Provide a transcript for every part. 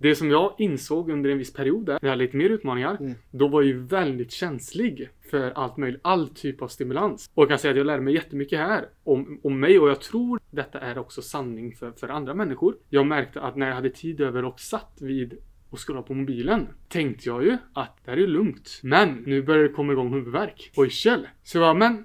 Det som jag insåg under en viss period där, när jag hade lite mer utmaningar, Mm. då var jag ju väldigt känslig för allt möjligt, all typ av stimulans. Och jag kan säga att jag lärde mig jättemycket här om, om mig och jag tror detta är också sanning för, för andra människor. Jag märkte att när jag hade tid över och satt vid och scrolla på mobilen tänkte jag ju att det här är lugnt. Men nu börjar det komma igång huvudvärk och yrsel. Så jag bara, men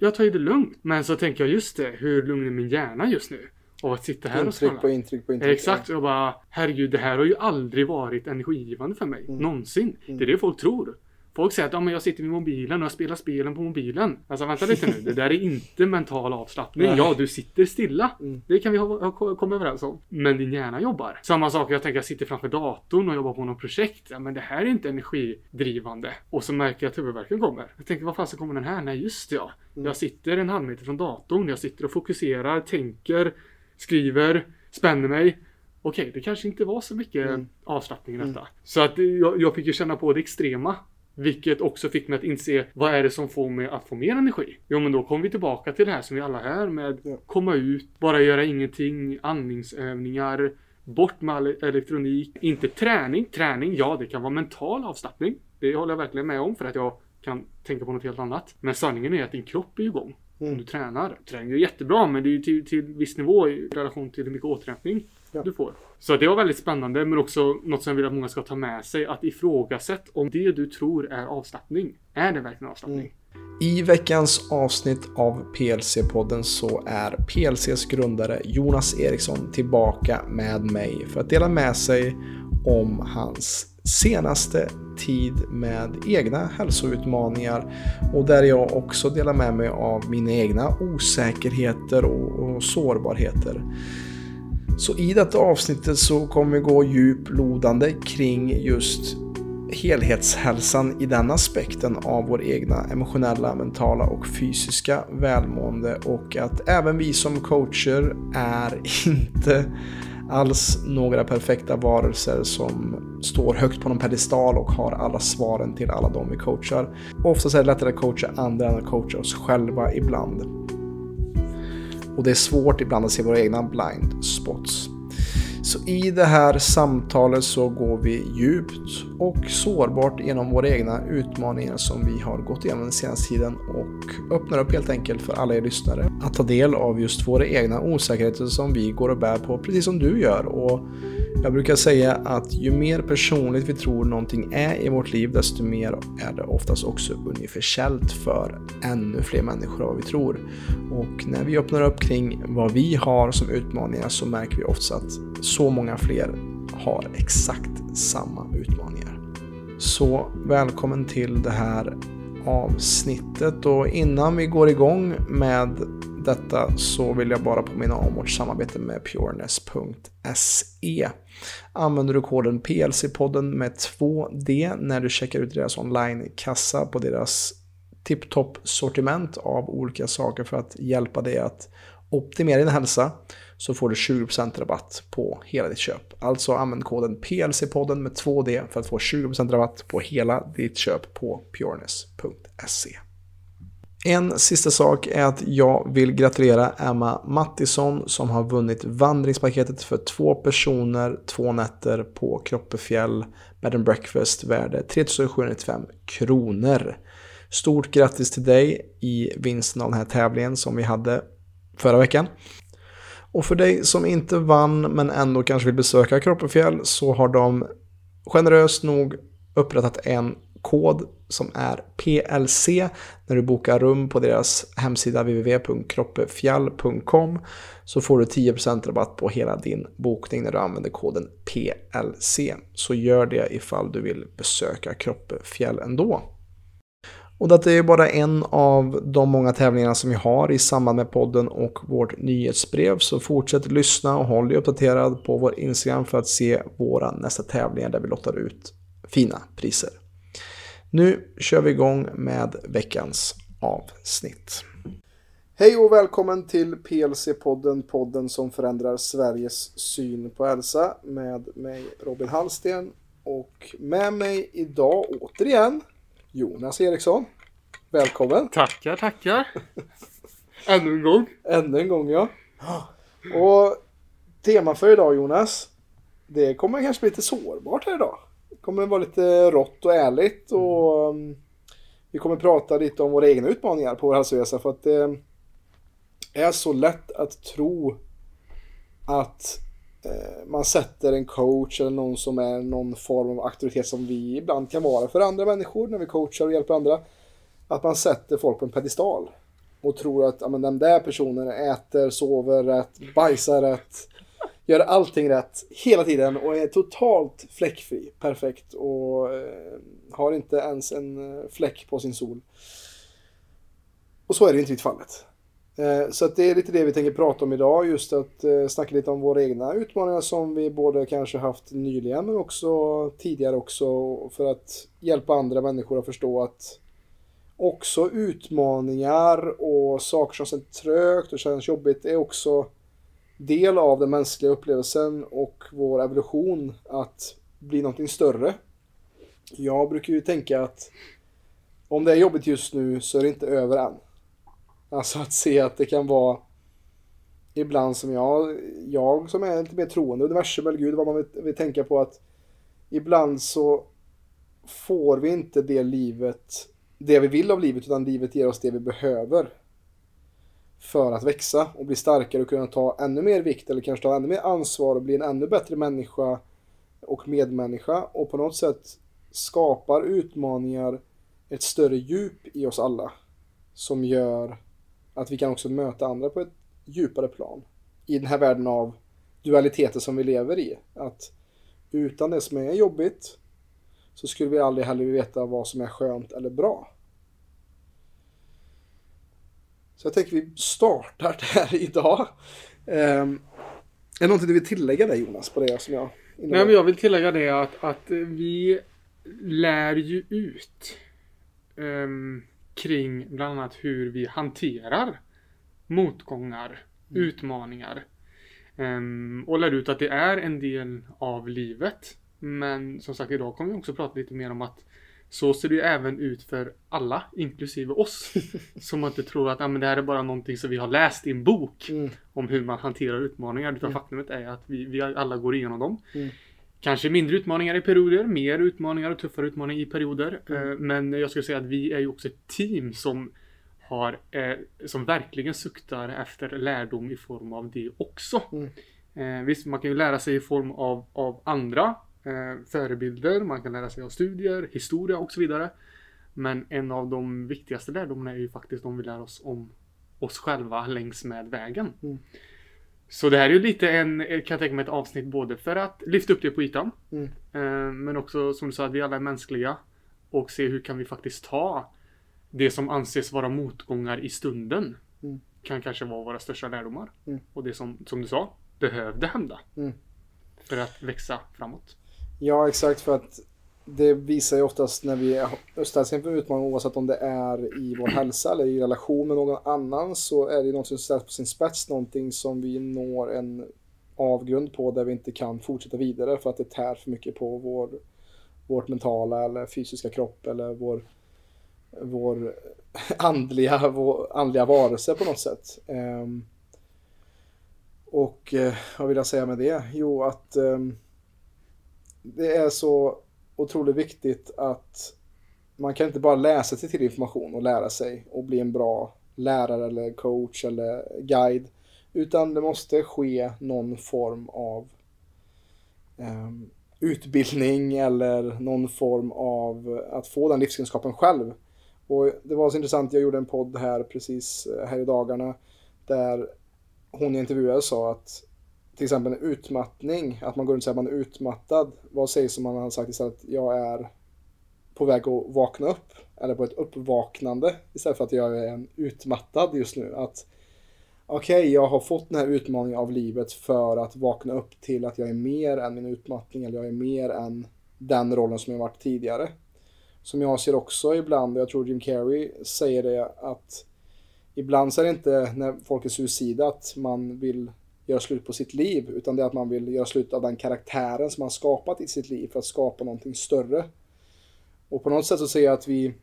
jag tar ju det lugnt. Men så tänker jag just det, hur lugn är min hjärna just nu? Av att sitta här och Intryck scrolla. på intryck på intryck. Exakt, och jag bara herregud det här har ju aldrig varit energigivande för mig. Någonsin. Det är det folk tror. Folk säger att ja, men jag sitter vid mobilen och jag spelar spelen på mobilen. Alltså vänta lite nu, det där är inte mental avslappning. Nej. Ja, du sitter stilla. Mm. Det kan vi ha, ha, komma överens om. Men din hjärna jobbar. Samma sak, jag tänker jag sitter framför datorn och jobbar på något projekt. Ja, men det här är inte energidrivande. Och så märker jag att huvudvärken kommer. Jag tänker, vad fasen kommer den här? Nej, just det ja. Jag sitter en halv meter från datorn. Jag sitter och fokuserar, tänker, skriver, spänner mig. Okej, det kanske inte var så mycket Mm. avslappning i detta. Så att jag, jag fick ju känna på det extrema. Vilket också fick mig att inse vad är det som får mig att få mer energi? Jo men då kommer vi tillbaka till det här som vi alla är med Ja. komma ut, bara göra ingenting, andningsövningar, bort med elektronik. Inte träning. Träning, ja det kan vara mental avslappning. Det håller jag verkligen med om för att jag kan tänka på något helt annat. Men sanningen är att din kropp är igång. Om Mm. du tränar. Träning är jättebra men det är ju till, till viss nivå i relation till hur mycket återhämtning Ja. du får. Så det var väldigt spännande men också något som jag vill att många ska ta med sig. Att ifrågasätta om det du tror är avslappning. Är det verkligen avslappning? I veckans avsnitt av PLC-podden så är PLCs grundare Jonas Eriksson tillbaka med mig för att dela med sig om hans senaste tid med egna hälsoutmaningar och där jag också delar med mig av mina egna osäkerheter och, och sårbarheter. Så i detta avsnittet så kommer vi gå djuplodande kring just helhetshälsan i den aspekten av vår egna emotionella, mentala och fysiska välmående och att även vi som coacher är inte alls några perfekta varelser som står högt på någon pedestal och har alla svaren till alla de vi coachar. Oftast är det lättare att coacha andra än att coacha oss själva ibland. Och det är svårt ibland att se våra egna blind spots. Så i det här samtalet så går vi djupt och sårbart genom våra egna utmaningar som vi har gått igenom den senaste tiden och öppnar upp helt enkelt för alla er lyssnare att ta del av just våra egna osäkerheter som vi går och bär på precis som du gör. Och jag brukar säga att ju mer personligt vi tror någonting är i vårt liv desto mer är det oftast också universellt för ännu fler människor än vad vi tror. Och när vi öppnar upp kring vad vi har som utmaningar så märker vi ofta att så många fler har exakt samma utmaningar. Så välkommen till det här avsnittet och innan vi går igång med detta så vill jag bara påminna om vårt samarbete med pureness.se. Använder du koden PLC-podden med 2D när du checkar ut deras online-kassa på deras tipptopp sortiment av olika saker för att hjälpa dig att optimera din hälsa så får du 20% rabatt på hela ditt köp. Alltså använd koden PLC-podden med 2D för att få 20% rabatt på hela ditt köp på pureness.se. En sista sak är att jag vill gratulera Emma Mattisson som har vunnit vandringspaketet för två personer, två nätter på Kroppefjäll bed and breakfast värde 3795 kronor. Stort grattis till dig i vinsten av den här tävlingen som vi hade förra veckan. Och för dig som inte vann men ändå kanske vill besöka Kroppefjäll så har de generöst nog upprättat en kod som är PLC när du bokar rum på deras hemsida www.kroppefjall.com så får du 10% rabatt på hela din bokning när du använder koden PLC. Så gör det ifall du vill besöka Kroppefjäll ändå. Och detta är bara en av de många tävlingarna som vi har i samband med podden och vårt nyhetsbrev. Så fortsätt lyssna och håll dig uppdaterad på vår Instagram för att se våra nästa tävlingar där vi lottar ut fina priser. Nu kör vi igång med veckans avsnitt. Hej och välkommen till PLC-podden, podden som förändrar Sveriges syn på hälsa med mig Robin Hallsten och med mig idag återigen Jonas Eriksson. Välkommen! Tackar, tackar. Ännu en gång. Ännu en gång ja. Och tema för idag Jonas, det kommer kanske bli lite sårbart här idag. Det kommer vara lite rått och ärligt och mm. vi kommer prata lite om våra egna utmaningar på vår hälsoresa för att det är så lätt att tro att Eh, man sätter en coach eller någon som är någon form av auktoritet som vi ibland kan vara för andra människor när vi coachar och hjälper andra. Att man sätter folk på en pedestal och tror att ja, men den där personen äter, sover rätt, bajsar rätt, gör allting rätt hela tiden och är totalt fläckfri, perfekt och eh, har inte ens en eh, fläck på sin sol. Och så är det inte i fallet. Eh, så att det är lite det vi tänker prata om idag, just att eh, snacka lite om våra egna utmaningar som vi både kanske haft nyligen men också tidigare också för att hjälpa andra människor att förstå att också utmaningar och saker som känns trögt och känns jobbigt är också del av den mänskliga upplevelsen och vår evolution att bli någonting större. Jag brukar ju tänka att om det är jobbigt just nu så är det inte över än. Alltså att se att det kan vara ibland som jag, jag som är lite mer troende, universum eller Gud, vad man vill, vill tänka på att ibland så får vi inte det livet, det vi vill av livet, utan livet ger oss det vi behöver för att växa och bli starkare och kunna ta ännu mer vikt eller kanske ta ännu mer ansvar och bli en ännu bättre människa och medmänniska och på något sätt skapar utmaningar ett större djup i oss alla som gör att vi kan också möta andra på ett djupare plan i den här världen av dualiteter som vi lever i. Att utan det som är jobbigt så skulle vi aldrig heller veta vad som är skönt eller bra. Så jag tänker vi startar där idag. Um, är det någonting du vill tillägga där Jonas på det som jag Nej men jag vill tillägga det att, att vi lär ju ut um, kring bland annat hur vi hanterar motgångar, mm. utmaningar. Um, och lär ut att det är en del av livet. Men som sagt idag kommer vi också prata lite mer om att så ser det ju även ut för alla, inklusive oss. som inte tror att ah, men det här är bara någonting som vi har läst i en bok. Mm. Om hur man hanterar utmaningar. Utan mm. faktumet är att vi, vi alla går igenom dem. Mm. Kanske mindre utmaningar i perioder, mer utmaningar och tuffare utmaningar i perioder. Mm. Eh, men jag skulle säga att vi är ju också ett team som har, eh, som verkligen suktar efter lärdom i form av det också. Mm. Eh, visst, man kan ju lära sig i form av, av andra förebilder, man kan lära sig av studier, historia och så vidare. Men en av de viktigaste lärdomarna är ju faktiskt om vi lär oss om oss själva längs med vägen. Mm. Så det här är ju lite en, kan jag tänka mig, ett avsnitt både för att lyfta upp det på ytan. Mm. Eh, men också som du sa, att vi alla är mänskliga. Och se hur kan vi faktiskt ta det som anses vara motgångar i stunden. Mm. Kan kanske vara våra största lärdomar. Mm. Och det som, som du sa, behövde hända. Mm. För att växa framåt. Ja, exakt. För att det visar ju oftast när vi ställs inför utmaningar oavsett om det är i vår hälsa eller i relation med någon annan så är det något som ställs på sin spets, någonting som vi når en avgrund på där vi inte kan fortsätta vidare för att det tär för mycket på vår, vårt mentala eller fysiska kropp eller vår, vår andliga, vår andliga varelse på något sätt. Um, och uh, vad vill jag säga med det? Jo, att um, det är så otroligt viktigt att man kan inte bara läsa sig till information och lära sig och bli en bra lärare eller coach eller guide. Utan det måste ske någon form av um, utbildning eller någon form av att få den livskunskapen själv. Och det var så intressant, jag gjorde en podd här precis eh, här i dagarna där hon i intervjuade sa att till exempel en utmattning, att man går runt och säger att man är utmattad. Vad sägs om man har sagt istället att jag är på väg att vakna upp? Eller på ett uppvaknande istället för att jag är en utmattad just nu. Att okej, okay, jag har fått den här utmaningen av livet för att vakna upp till att jag är mer än min utmattning eller jag är mer än den rollen som jag varit tidigare. Som jag ser också ibland, och jag tror Jim Carrey säger det, att ibland så är det inte när folk är suicida att man vill göra slut på sitt liv, utan det är att man vill göra slut av den karaktären som man skapat i sitt liv för att skapa någonting större. Och på något sätt så ser jag att vi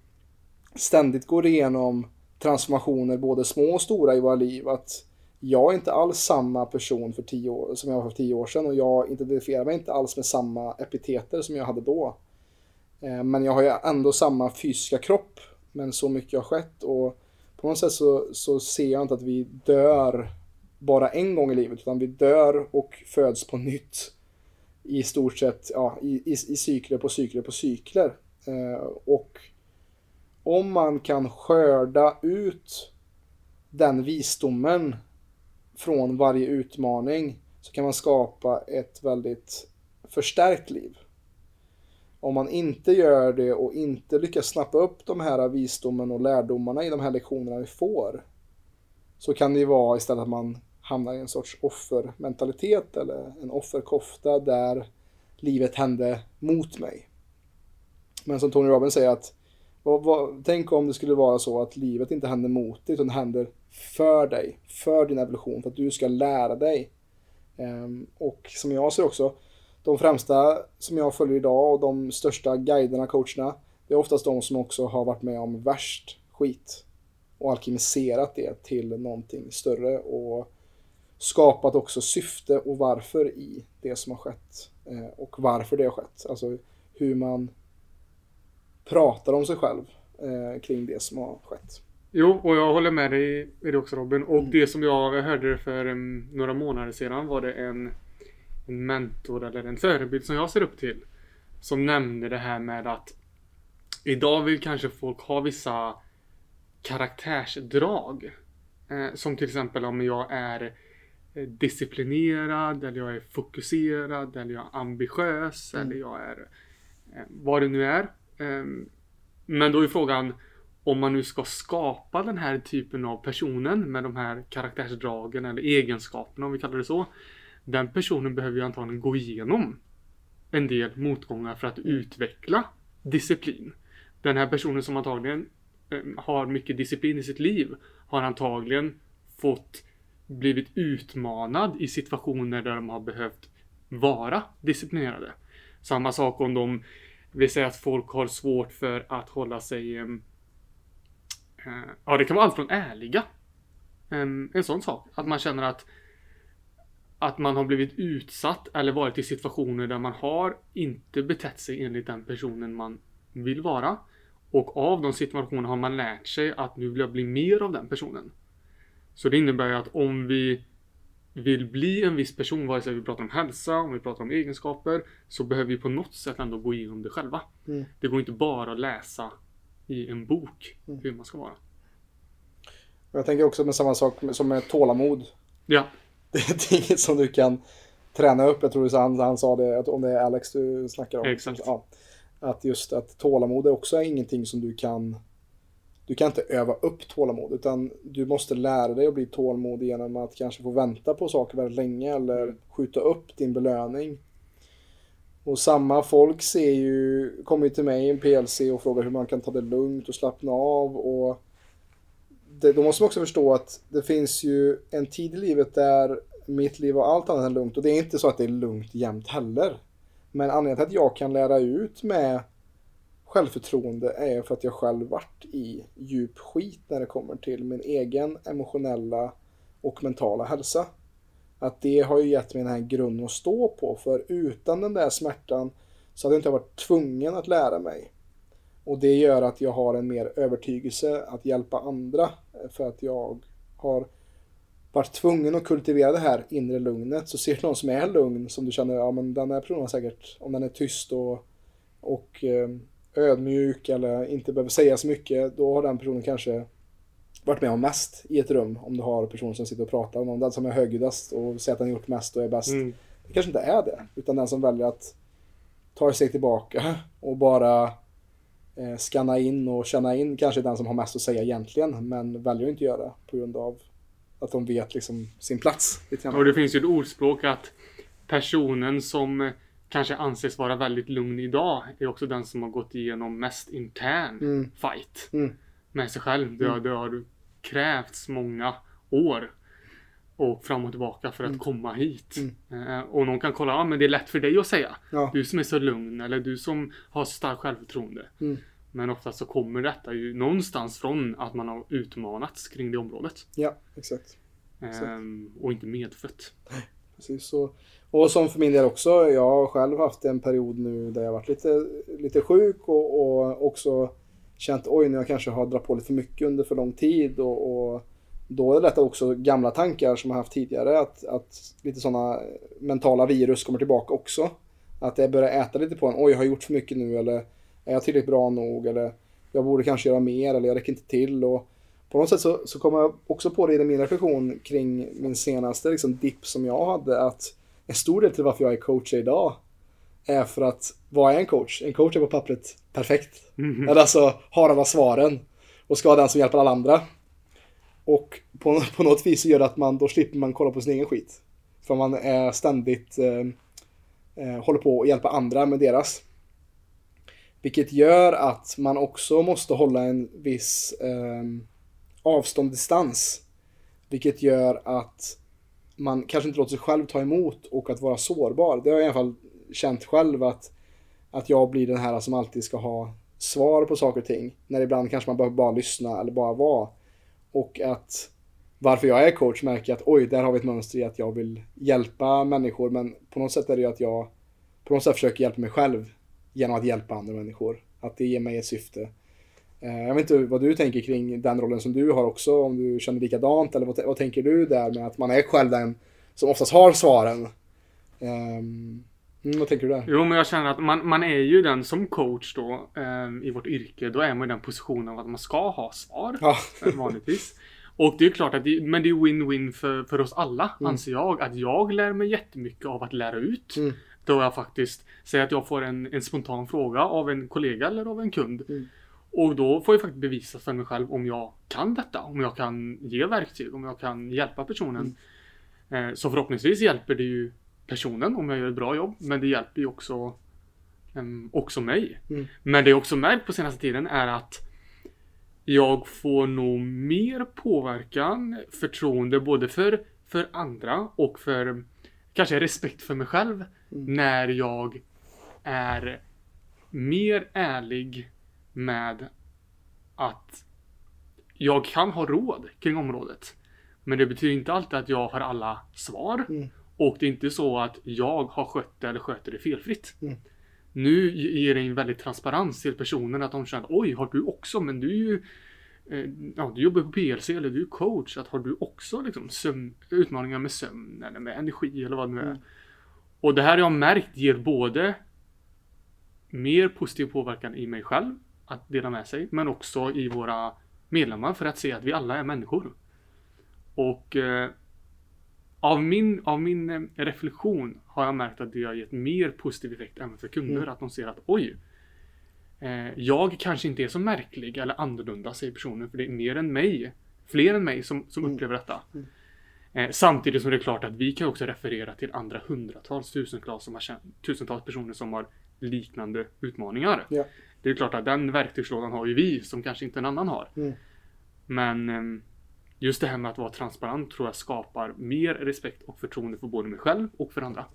ständigt går igenom transformationer, både små och stora i våra liv. Att jag är inte alls samma person för tio år, som jag var för tio år sedan och jag identifierar mig inte alls med samma epiteter som jag hade då. Eh, men jag har ju ändå samma fysiska kropp, men så mycket har skett och på något sätt så, så ser jag inte att vi dör bara en gång i livet, utan vi dör och föds på nytt i stort sett ja, i, i, i cykler på cykler på cykler. Eh, och om man kan skörda ut den visdomen från varje utmaning så kan man skapa ett väldigt förstärkt liv. Om man inte gör det och inte lyckas snappa upp de här visdomen och lärdomarna i de här lektionerna vi får så kan det ju vara istället att man hamnar i en sorts offermentalitet eller en offerkofta där livet hände mot mig. Men som Tony Robbins säger att vad, vad, tänk om det skulle vara så att livet inte händer mot dig utan det händer för dig, för din evolution, för att du ska lära dig. Ehm, och som jag ser också, de främsta som jag följer idag och de största guiderna, coacherna, det är oftast de som också har varit med om värst skit och alkemiserat det till någonting större och skapat också syfte och varför i det som har skett eh, och varför det har skett. Alltså hur man pratar om sig själv eh, kring det som har skett. Jo, och jag håller med dig i det också Robin. Och mm. det som jag hörde för um, några månader sedan var det en, en mentor eller en förebild som jag ser upp till. Som nämnde det här med att idag vill kanske folk ha vissa karaktärsdrag. Eh, som till exempel om jag är disciplinerad eller jag är fokuserad eller jag är ambitiös mm. eller jag är eh, vad det nu är. Ehm, men då är frågan om man nu ska skapa den här typen av personen med de här karaktärsdragen eller egenskaperna om vi kallar det så. Den personen behöver ju antagligen gå igenom en del motgångar för att mm. utveckla disciplin. Den här personen som antagligen ehm, har mycket disciplin i sitt liv har antagligen fått blivit utmanad i situationer där de har behövt vara disciplinerade. Samma sak om de vill säga att folk har svårt för att hålla sig ehm, eh, Ja, det kan vara allt från ärliga. Ehm, en sån sak. Att man känner att att man har blivit utsatt eller varit i situationer där man har inte betett sig enligt den personen man vill vara. Och av de situationerna har man lärt sig att nu vill jag bli mer av den personen. Så det innebär ju att om vi vill bli en viss person, vare sig vi pratar om hälsa, om vi pratar om egenskaper, så behöver vi på något sätt ändå gå igenom det själva. Mm. Det går inte bara att läsa i en bok mm. hur man ska vara. Jag tänker också med samma sak som med tålamod. Ja. Det är inget som du kan träna upp. Jag tror han, han sa det, att om det är Alex du snackar om. Exakt. Ja, att just att tålamod är också ingenting som du kan du kan inte öva upp tålamod utan du måste lära dig att bli tålmodig genom att kanske få vänta på saker väldigt länge eller skjuta upp din belöning. Och samma folk ser ju, kommer ju till mig i en PLC och frågar hur man kan ta det lugnt och slappna av och det, då måste man också förstå att det finns ju en tid i livet där mitt liv och allt annat är lugnt och det är inte så att det är lugnt jämt heller. Men anledningen till att jag kan lära ut med självförtroende är för att jag själv varit i djup skit när det kommer till min egen emotionella och mentala hälsa. Att det har ju gett mig den här grunden att stå på, för utan den där smärtan så hade jag inte varit tvungen att lära mig. Och det gör att jag har en mer övertygelse att hjälpa andra, för att jag har varit tvungen att kultivera det här inre lugnet. Så ser du någon som är lugn, som du känner, ja men den här personen säkert, om den är tyst och, och eh, ödmjuk eller inte behöver säga så mycket, då har den personen kanske varit med om mest i ett rum. Om du har personer som sitter och pratar om någon. Den som är högljuddast och säger att den gjort mest och är bäst. Mm. Det kanske inte är det. Utan den som väljer att ta ett steg tillbaka och bara eh, scanna in och känna in kanske den som har mest att säga egentligen. Men väljer att inte göra det på grund av att de vet liksom sin plats. Och det finns ju ett ordspråk att personen som kanske anses vara väldigt lugn idag är också den som har gått igenom mest intern mm. fight mm. med sig själv. Det har, mm. det har krävts många år och fram och tillbaka för att mm. komma hit. Mm. Eh, och någon kan kolla, ja ah, men det är lätt för dig att säga. Ja. Du som är så lugn eller du som har så starkt självförtroende. Mm. Men ofta så kommer detta ju någonstans från att man har utmanats kring det området. Ja, exakt. Ehm, och inte medfött. Precis så. Och som för min del också, jag har själv haft en period nu där jag varit lite, lite sjuk och, och också känt oj, nu jag kanske har dragit på lite för mycket under för lång tid och, och då är det också gamla tankar som jag haft tidigare att, att lite sådana mentala virus kommer tillbaka också. Att jag börjar äta lite på en, oj, jag har gjort för mycket nu eller är jag tillräckligt bra nog eller jag borde kanske göra mer eller jag räcker inte till och på något sätt så, så kommer jag också på det i min reflektion kring min senaste liksom, dipp som jag hade att en stor del till varför jag är coach idag är för att, vad är en coach? En coach är på pappret perfekt. Mhm. Eller alltså har alla svaren och ska vara den som hjälper alla andra. Och på, på något vis så gör det att man, då slipper man kolla på sin egen skit. För man är ständigt, eh, eh, håller på att hjälpa andra med deras. Vilket gör att man också måste hålla en viss eh, avstånd, distans. Vilket gör att man kanske inte låter sig själv ta emot och att vara sårbar. Det har jag i alla fall känt själv att, att jag blir den här som alltid ska ha svar på saker och ting. När ibland kanske man behöver bara lyssna eller bara vara. Och att varför jag är coach märker jag att oj, där har vi ett mönster i att jag vill hjälpa människor. Men på något sätt är det ju att jag på något sätt försöker hjälpa mig själv genom att hjälpa andra människor. Att det ger mig ett syfte. Eh, Jag vet inte vad du tänker kring den rollen som du har också, om du känner likadant eller vad, vad tänker du där med att man är själv den som oftast har svaren? Mm, vad tänker du där? Jo, men jag känner att man, man är ju den som coach då ehm, i vårt yrke. Då är man i den positionen att man ska ha svar. Ja. eh, Vanligtvis. Och det är ju klart att det, men det är win-win för, för oss alla, Mm. anser jag. Att jag lär mig jättemycket av att lära ut. Mm. Då jag faktiskt säger att jag får en, en spontan fråga av en kollega eller av en kund. Mm. Och då får jag faktiskt bevisa för mig själv om jag kan detta. Om jag kan ge verktyg, om jag kan hjälpa personen. Mm. Eh, så förhoppningsvis hjälper det ju personen om jag gör ett bra jobb. Men det hjälper ju också, em, också mig. Mm. Men det jag också märkt på senaste tiden är att jag får nog mer påverkan, förtroende både för, för andra och för kanske respekt för mig själv. Mm. När jag är mer ärlig med att jag kan ha råd kring området. Men det betyder inte alltid att jag har alla svar. Mm. Och det är inte så att jag har skött det eller sköter det felfritt. Mm. Nu ger det en väldigt transparens till personen att de känner oj, har du också? Men du är ju eh, Ja, du jobbar på PLC eller du är coach. Att har du också liksom sömn, utmaningar med sömn eller med energi eller vad det nu är. Mm. Och det här har jag märkt ger både mer positiv påverkan i mig själv att dela med sig, men också i våra medlemmar för att se att vi alla är människor. Och eh, av min, av min eh, reflektion har jag märkt att det har gett mer positiv effekt även för kunder. Mm. Att de ser att oj, eh, jag kanske inte är så märklig eller annorlunda säger personen för det är mer än mig. Fler än mig som, som Mm. upplever detta. Mm. Eh, samtidigt som det är klart att vi kan också referera till andra hundratals, tusentals, som har tusentals personer som har liknande utmaningar. Ja. Det är klart att den verktygslådan har ju vi som kanske inte en annan har. Mm. Men ehm, just det här med att vara transparent tror jag skapar mer respekt och förtroende för både mig själv och för andra.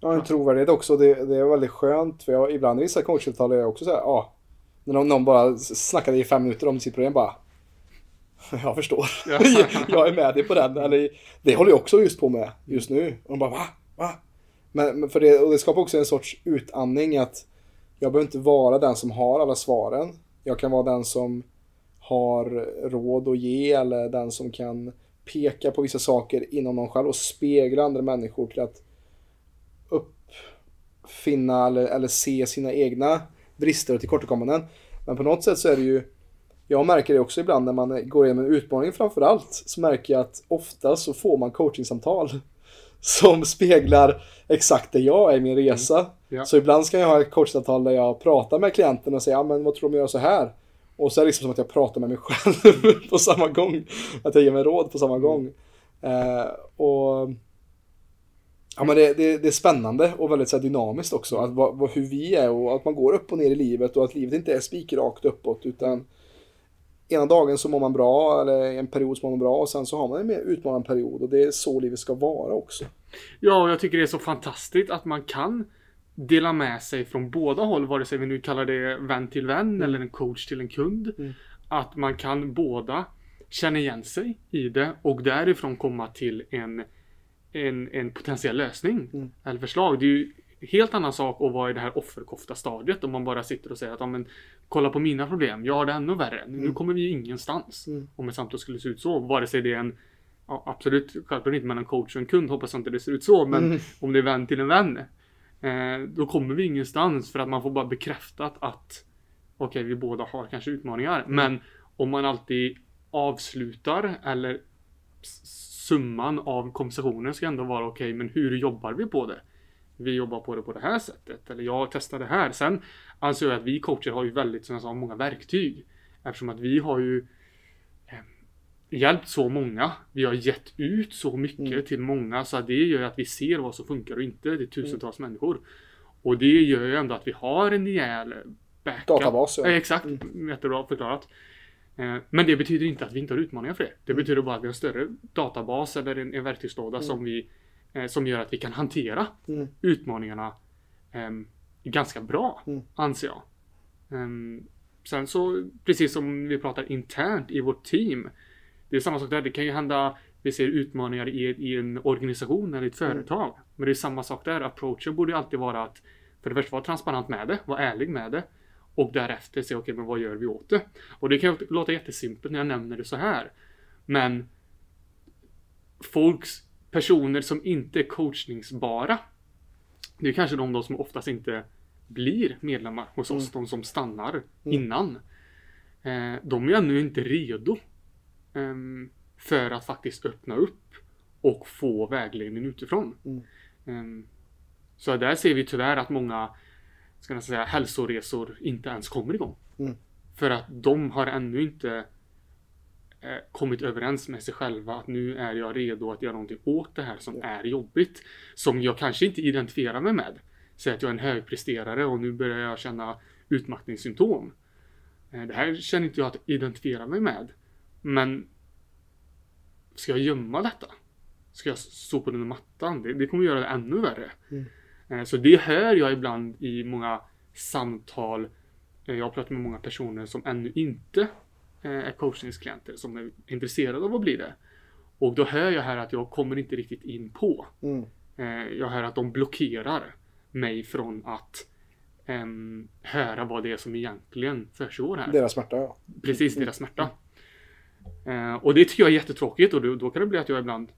Ja, en trovärdighet också. Det, det är väldigt skönt. För jag, ibland i vissa coachsamtal är jag också så här, ja. När någon, någon bara snackade i fem minuter om sitt problem bara. Jag förstår. Ja. jag är med dig på den. Eller, det håller jag också just på med just nu. Och de bara va? Va? Men, men för det, och det skapar också en sorts utandning att jag behöver inte vara den som har alla svaren. Jag kan vara den som har råd att ge eller den som kan peka på vissa saker inom någon själv och spegla andra människor till att uppfinna eller, eller se sina egna brister och tillkortakommanden. Men på något sätt så är det ju jag märker det också ibland när man går igenom en utmaning framförallt så märker jag att ofta så får man coachingsamtal som speglar exakt det jag är i min resa. Ja. Så ibland ska jag ha ett coachsamtal där jag pratar med klienten och säger, ja men vad tror du om jag gör så här? Och så är det liksom som att jag pratar med mig själv på samma gång. Att jag ger mig råd på samma gång. Eh, och Ja men det, det, det är spännande och väldigt så här, dynamiskt också. Att, vad, vad, hur vi är och att man går upp och ner i livet och att livet inte är spikrakt uppåt utan ena dagen så mår man bra eller en period så mår man bra och sen så har man en mer utmanande period och det är så livet ska vara också. Ja, och jag tycker det är så fantastiskt att man kan dela med sig från båda håll, vare sig vi nu kallar det vän till vän eller en coach till en kund. Mm. Att man kan båda känna igen sig i det och därifrån komma till en, en, en potentiell lösning Mm. eller förslag. Det är ju helt annan sak att vara i det här offerkofta stadiet om man bara sitter och säger att ja, men, kolla på mina problem, jag har det ännu värre. Nu Mm. kommer vi ingenstans Mm. om ett samtal skulle se ut så. Vare sig det är en Ja, absolut, självklart inte mellan coach och en kund hoppas jag inte det ser ut så, men Mm. om det är vän till en vän. Eh, då kommer vi ingenstans för att man får bara bekräftat att okej, vi båda har kanske utmaningar. Men om man alltid avslutar eller summan av konversationen ska ändå vara okej, men hur jobbar vi på det? Vi jobbar på det på det här sättet. Eller jag testar det här. Sen anser jag att vi coacher har ju väldigt, som jag sa, många verktyg. Eftersom att vi har ju hjälpt så många. Vi har gett ut så mycket Mm. till många så det gör ju att vi ser vad som funkar och inte till tusentals människor. Och det gör ju ändå att vi har en rejäl backup. Databas, ja. Eh, Exakt, jättebra förklarat. Eh, Men det betyder inte att vi inte har utmaningar för det. Det betyder bara att vi har en större databas eller en, en verktygslåda som, vi, eh, som gör att vi kan hantera Mm. utmaningarna ehm, ganska bra, Mm. anser jag. Ehm, sen så, precis som vi pratar internt i vårt team. Det är samma sak där. Det kan ju hända, vi ser utmaningar i, i en organisation eller ett Mm. företag. Men det är samma sak där. Approachen borde alltid vara att för det första vara transparent med det, vara ärlig med det. Och därefter se, okej, men vad gör vi åt det? Och det kan låta jättesimpelt när jag nämner det så här. Men folks, personer som inte är coachningsbara. Det är kanske de då som oftast inte blir medlemmar hos oss, de som stannar innan. Eh, de är ännu inte redo ehm, för att faktiskt öppna upp och få vägledning utifrån. Mm. Ehm, så där ser vi tyvärr att många ska jag säga, hälsoresor inte ens kommer igång. Mm. För att de har ännu inte eh, kommit överens med sig själva att nu är jag redo att göra någonting åt det här som är jobbigt. Som jag kanske inte identifierar mig med. Säg att jag är en högpresterare och nu börjar jag känna utmattningssymptom. Eh, Det här känner inte jag att identifiera mig med. Men ska jag gömma detta? Ska jag sopa under mattan? Det, det kommer göra det ännu värre. Mm. Eh, Så det hör jag ibland i många samtal. Eh, Jag pratar med många personer som ännu inte eh, är coachningsklienter som är intresserade av att bli det. Och då hör jag här att jag kommer inte riktigt in på. Mm. Jag hör att de blockerar mig från att ehm, höra vad det är som egentligen försiggår här. Deras smärta, ja. Precis, deras smärta. Eh, och det tycker jag är jättetråkigt och då, då kan det bli att jag ibland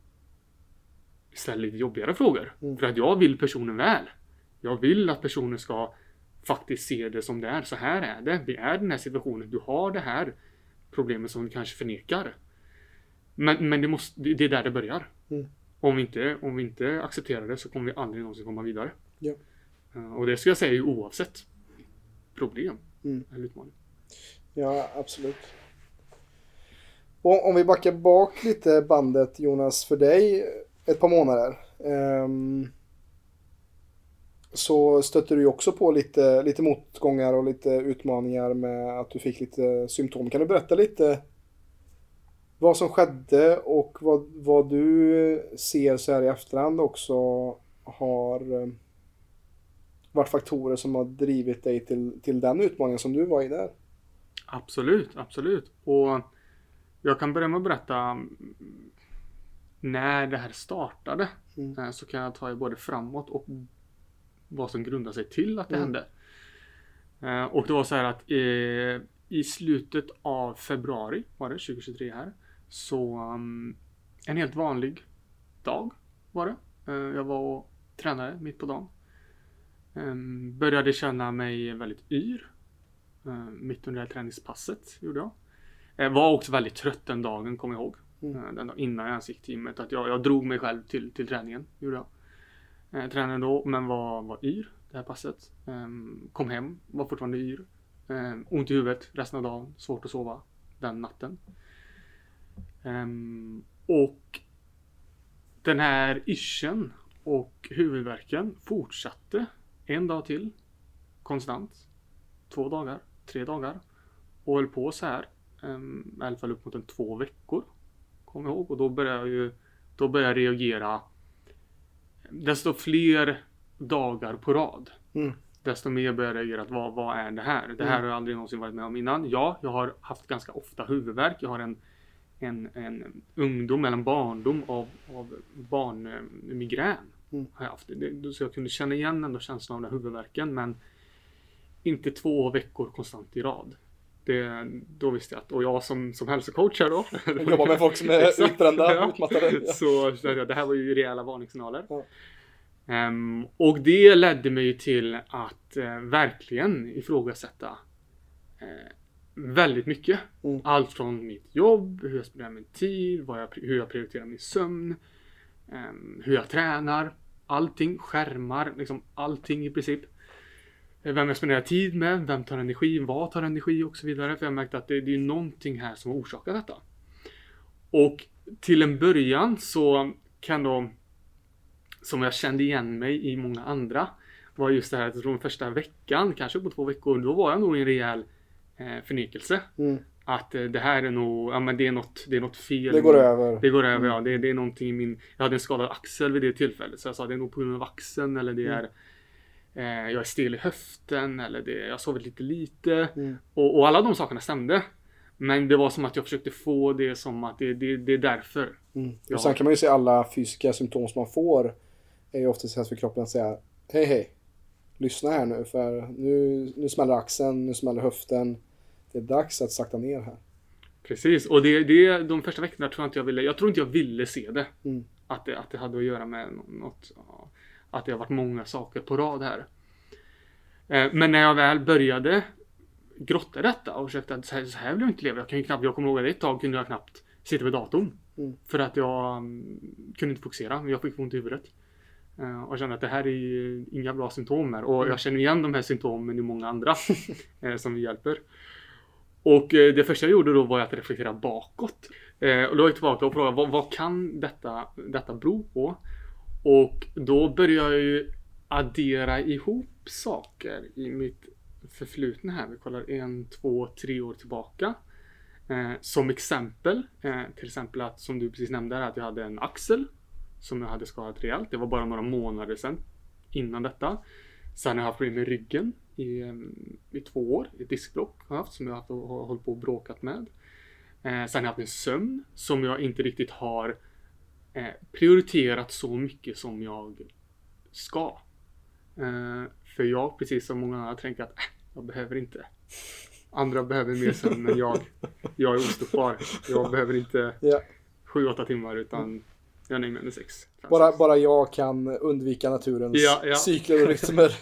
ställer lite jobbigare frågor. Mm. För att jag vill personen väl. Jag vill att personen ska faktiskt se det som det är. Så här är det. Vi är i den här situationen. Du har det här problemet som du kanske förnekar. Men, men det, måste, det är där det börjar. Mm. Om, vi inte, om vi inte accepterar det så kommer vi aldrig någonsin komma vidare. Ja. Eh, och det ska jag säga oavsett problem Mm. eller utmaning. Ja, absolut. Och om vi backar bak lite bandet Jonas för dig ett par månader. Um, så stötte du ju också på lite, lite motgångar och lite utmaningar med att du fick lite symptom. Kan du berätta lite vad som skedde och vad, vad du ser så här i efterhand också har ehm, varit faktorer som har drivit dig till, till den utmaningen som du var i där? Absolut, absolut. Och jag kan börja med att berätta mm, när det här startade. Mm. Eh, Så kan jag ta er både framåt och vad som grundar sig till att det Mm. hände. Eh, Och det var så här att eh, i slutet av februari var det 2023 här. Så um, en helt vanlig dag var det. Jag var och tränade mitt på dagen. Ehm, Började känna mig väldigt yr. Mitt under det här träningspasset gjorde jag. Jag var också väldigt trött den dagen, kommer jag ihåg. Mm. Eh, Den dagen innan jag ens gick till gymmet. Att jag, jag drog mig själv till, till träningen, gjorde jag. Eh, tränade då, men var, var yr det här passet. Ehm, kom hem, var fortfarande yr. Ehm, ont i huvudet resten av dagen, svårt att sova den natten. Ehm, och den här ischen och huvudvärken fortsatte en dag till. Konstant. Två dagar, tre dagar. Och höll på så här. Um, I alla fall upp mot en två veckor. Jag ihåg. Och då började jag ju Då började jag reagera. Desto fler dagar på rad. Mm. Desto mer började jag reagera att vad, vad är det här? Det här har jag aldrig någonsin varit med om innan. Ja, jag har haft ganska ofta huvudvärk. Jag har en en, en ungdom eller en barndom av, av barnmigrän. Mm. Har jag haft. Det, så jag kunde känna igen ändå känslan av den huvudvärken men inte två veckor konstant i rad. Det, då visste jag att, och jag som, som hälsocoach här då. Jobbar med folk som är utbrända, ja. utmattade. Ja. Så jag, det här var ju rejäla varningssignaler. Ja. Ehm, och det ledde mig till att eh, verkligen ifrågasätta eh, väldigt mycket. Mm. Allt från mitt jobb, hur jag spenderar min tid, jag, hur jag prioriterar min sömn, ehm, hur jag tränar, allting, skärmar, liksom allting i princip. Vem jag spenderar tid med, vem tar energi, vad tar energi och så vidare. För jag märkte att det, det är någonting här som orsakar detta. Och till en början så kan då, som jag kände igen mig i många andra, var just det här att från första veckan, kanske på två veckor, då var jag nog i en rejäl eh, förnekelse. Mm. Att eh, det här är nog, ja men det är något, det är något fel. Det går över. Det går över, ja. Det, det är någonting i min... Jag hade en skadad axel vid det tillfället. Så jag sa det är nog på grund av axeln eller det Mm. är... jag är stel i höften eller det, jag har sovit lite lite. Mm. Och, och alla de sakerna stämde. Men det var som att jag försökte få det som att det, det, det är därför. Mm. Och sen kan man ju se alla fysiska symptom som man får är ju ofta ett för kroppen att säga hej hej. Lyssna här nu för nu, nu smäller axeln, nu smäller höften. Det är dags att sakta ner här. Precis, och det, det, de första veckorna tror jag inte jag ville, jag tror inte jag ville se det. Mm. Att det, att det hade att göra med något, att det har varit många saker på rad här. Eh, Men när jag väl började grotta detta och försökte att så här, så här vill jag inte leva. Jag kan ju knappt, jag kommer ihåg att ett tag kunde jag knappt sitta vid datorn. Mm. För att jag mm, kunde inte fokusera, jag fick ont i huvudet. Eh, Och kände att det här är ju inga bra symptom här. Och jag känner igen de här symptomen i många andra eh, som vi hjälper. Och det första jag gjorde då var att reflektera bakåt. Och då gick jag tillbaka och frågade vad, vad kan detta, detta bero på? Och då började jag ju addera ihop saker i mitt förflutna här. Vi kollar en, två, tre år tillbaka. Eh, som exempel, eh, till exempel att som du precis nämnde, här, att jag hade en axel som jag hade skadat rejält. Det var bara några månader sedan innan detta. Sen har jag haft problem med ryggen i, eh, i två år. Ett diskbråck har jag haft som jag har haft har hållit på och bråkat med. Eh, sen har jag haft en sömn som jag inte riktigt har eh, prioriterat så mycket som jag ska. Eh, för jag, precis som många andra, tänker att äh, jag behöver inte. Andra behöver mer sömn men jag, jag är ostoppbar. Jag behöver inte Ja. 7-8 timmar utan jag nöjer mig med 6. Bara, bara jag kan undvika naturens Ja, ja. cykler och rytmer.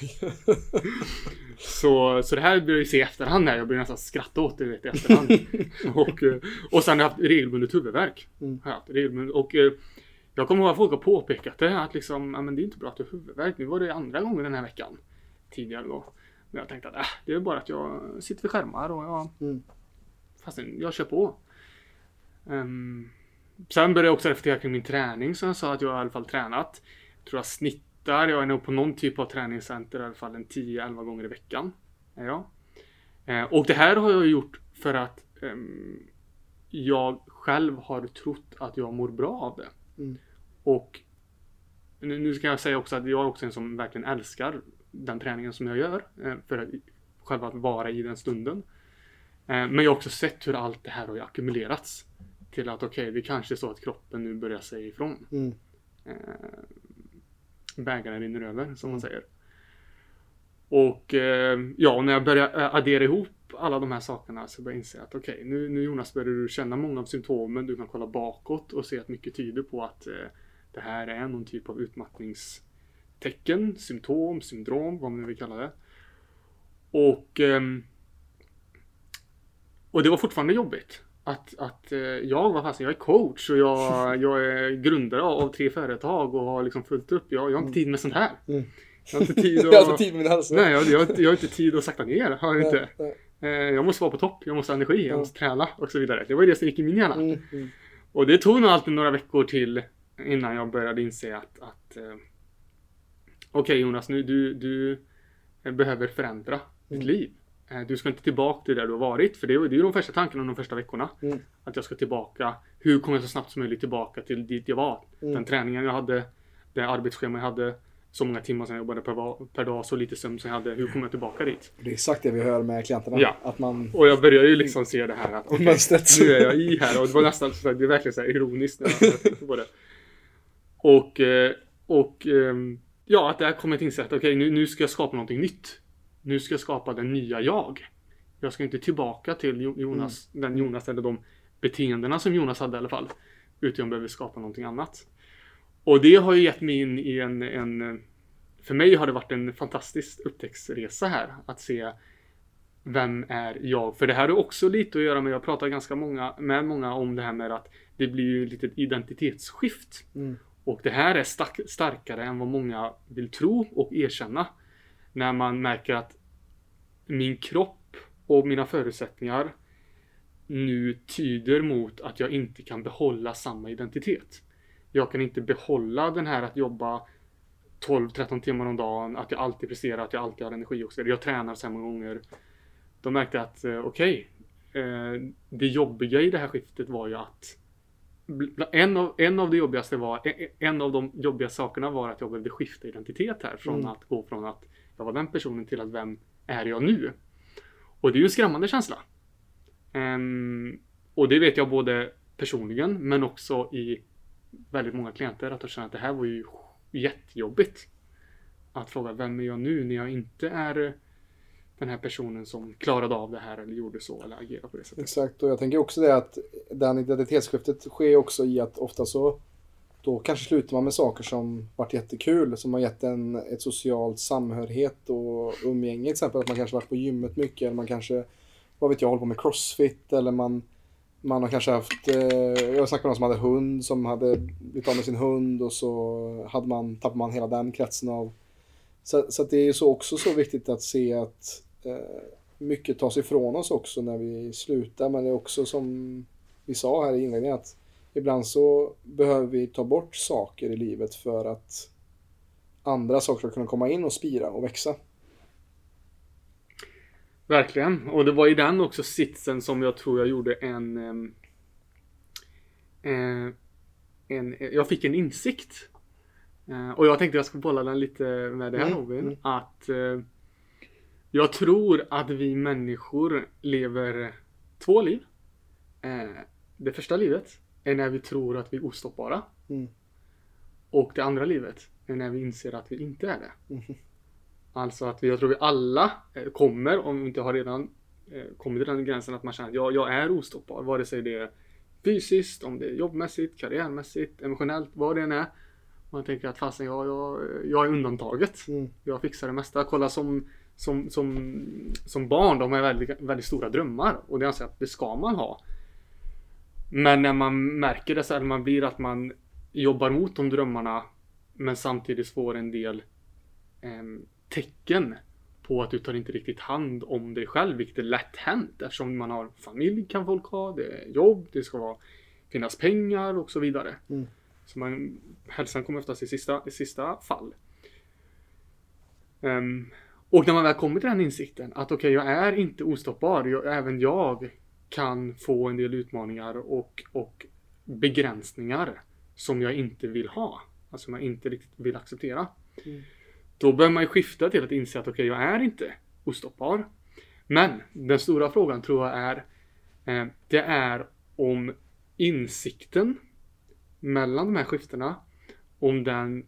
Så, så det här börjar jag se i efterhand här. Jag börjar nästan skratta åt det vet, i efterhand. och, eh, och sen har jag haft regelbundet huvudvärk. Mm. Haft regelbundet. Och eh, jag kommer ihåg att folk har påpekat det. Att liksom, ja, men det är inte bra att du har huvudvärk. Nu var det andra gången den här veckan. Tidigare då. Men jag tänkte att äh, det är bara att jag sitter vid skärmar och jag, Mm. fast jag kör på. Ehm, sen började jag också reflektera kring min träning som jag sa att jag i alla fall tränat. Jag tror jag snittar, jag är nog på någon typ av träningscenter i alla fall en 10-11 gånger i veckan. Är jag. Eh, och det här har jag gjort för att ehm, jag själv har trott att jag mår bra av det. Mm. Och nu, nu ska jag säga också att jag är också en som verkligen älskar den träningen som jag gör. Eh, för att själva att vara i den stunden. Eh, men jag har också sett hur allt det här har ackumulerats. Till att okej, det kanske är så att kroppen nu börjar säga ifrån. Mm. Eh, bägaren rinner över, som man säger. Och eh, ja, när jag börjar eh, addera ihop alla de här sakerna så börjar jag inse att okej, nu, nu Jonas börjar du känna många av symptomen. Du kan kolla bakåt och se att mycket tyder på att eh, det här är någon typ av utmattningstecken, symptom, syndrom, vad man nu vill kalla det. Och ehm, och det var fortfarande jobbigt. Att, att jag var fast, jag är coach och jag, jag är grundare av, av tre företag och har liksom fullt upp. Jag, jag har inte tid med sånt här. Mm. Jag har inte tid Jag har att... inte tid med hälsa. Nej, jag, jag, har inte- jag har inte tid att sakta ner. Har jag inte. Nej, Eh, jag måste vara på topp, jag måste ha energi, jag Ja. måste träna och så vidare. Det var ju det som gick i min hjärna. Mm. Mm. Och det tog nog alltid några veckor till innan jag började inse att, att eh, Okej Jonas, nu du, du behöver förändra ditt Mm. liv. Eh, du ska inte tillbaka till där du har varit, för det, är- det är ju de första tankarna de första veckorna. Mm. Att jag ska tillbaka. Hur kommer jag så snabbt som möjligt tillbaka till dit jag var? Mm. Den träningen jag hade, det arbetsschema jag hade, så många timmar som jag jobbade per, per dag, så lite sömn som jag hade. Hur kommer jag tillbaka dit? Det är exakt det vi hör med klienterna. Ja. Att man... Och jag börjar ju liksom se det här att Mönstret. nu är jag i här. Och det var nästan så det är verkligen så ironiskt när jag tänkte på det. Och, eh, och ehm, ja, att där kommer jag till insikt att okej, nu, nu ska jag skapa någonting nytt. Nu ska jag skapa den nya jag. Jag ska inte tillbaka till Jo- Jonas, den Jonas eller de beteendena som Jonas hade i alla fall. Utan jag behöver skapa någonting annat. Och det har ju gett mig in i en, en för mig har det varit en fantastisk upptäcktsresa här. Att se vem är jag? För det här har också lite att göra med, jag pratar ganska många, med många om det här med att det blir ju ett litet identitetsskift. Mm. Och det här är stark, starkare än vad många vill tro och erkänna. När man märker att min kropp och mina förutsättningar nu tyder mot att jag inte kan behålla samma identitet. Jag kan inte behålla den här att jobba 12-13 timmar om dagen, att jag alltid presterar, att jag alltid har energi och så vidare. Jag tränar så här många gånger. Då märkte att eh, okej, eh, det jobbiga i det här skiftet var ju att en av, en av det jobbigaste var, en- en av de jobbiga sakerna var att jag behövde skifta identitet här. Från Mm. att gå från att jag var den personen till att vem är jag nu? Och det är ju en skrämmande känsla. Ehm, och det vet jag både personligen men också i väldigt många klienter att de känner att det här var ju jättejobbigt. Att fråga vem är jag nu när jag inte är eh, den här personen som klarade av det här eller gjorde så eller agerade på det sättet. Exakt, och jag tänker också det att den identitetsskiftet sker också i att ofta så då kanske slutar man med saker som varit jättekul, som har gett en ett socialt samhörighet och umgänge. Till exempel att man kanske varit på gymmet mycket, eller man kanske, vad vet jag, håller på med crossfit, eller man, man har kanske haft, eh, jag snackade med någon som hade hund, som hade blivit av med sin hund och så hade man, tappade man hela den kretsen av. Så, så att det är så också så viktigt att se att eh, mycket tas ifrån oss också när vi slutar. Men det är också som vi sa här i inledningen att ibland så behöver vi ta bort saker i livet för att andra saker ska kunna komma in och spira och växa. Verkligen. Och det var i den också sitsen som jag tror jag gjorde en... ehm, eh, en jag fick en insikt. Eh, och jag tänkte jag skulle bolla den lite med det här Mm, Robin. mm. Att eh, jag tror att vi människor lever två liv. Det första livet är när vi tror att vi är ostoppbara. Mm. Och det andra livet är när vi inser att vi inte är det. Mhm. Alltså att vi, jag tror vi alla eh, kommer, om vi inte har redan eh, kommit till den gränsen att man känner att jag, jag är ostoppbar. Vare sig det är fysiskt, om det är jobbmässigt, karriärmässigt, emotionellt, vad det än är. Man tänker att fasen jag, jag, jag är undantaget. Mm. Jag fixar det mesta. Kolla som, som, som, som barn, de har väldigt, väldigt stora drömmar. Och det anser jag att det ska man ha. Men när man märker det så här, man blir att man jobbar mot de drömmarna men samtidigt får en del em, tecken på att du tar inte riktigt hand om dig själv, vilket är lätt hänt eftersom man har familj kan folk ha, det är jobb, det ska vara, finnas pengar och så vidare. Mm. Så man, hälsan kommer oftast i sista, i sista fall. Ehm, och när man väl kommer till den insikten att okej, jag är inte ostoppbar, jag, även jag kan få en del utmaningar och, och begränsningar som jag inte vill ha. Alltså som jag inte riktigt vill acceptera. Mm. Då bör man ju skifta till att inse att okej, jag är inte ostoppbar. Men den stora frågan tror jag är eh, det är om insikten mellan de här skiftena om den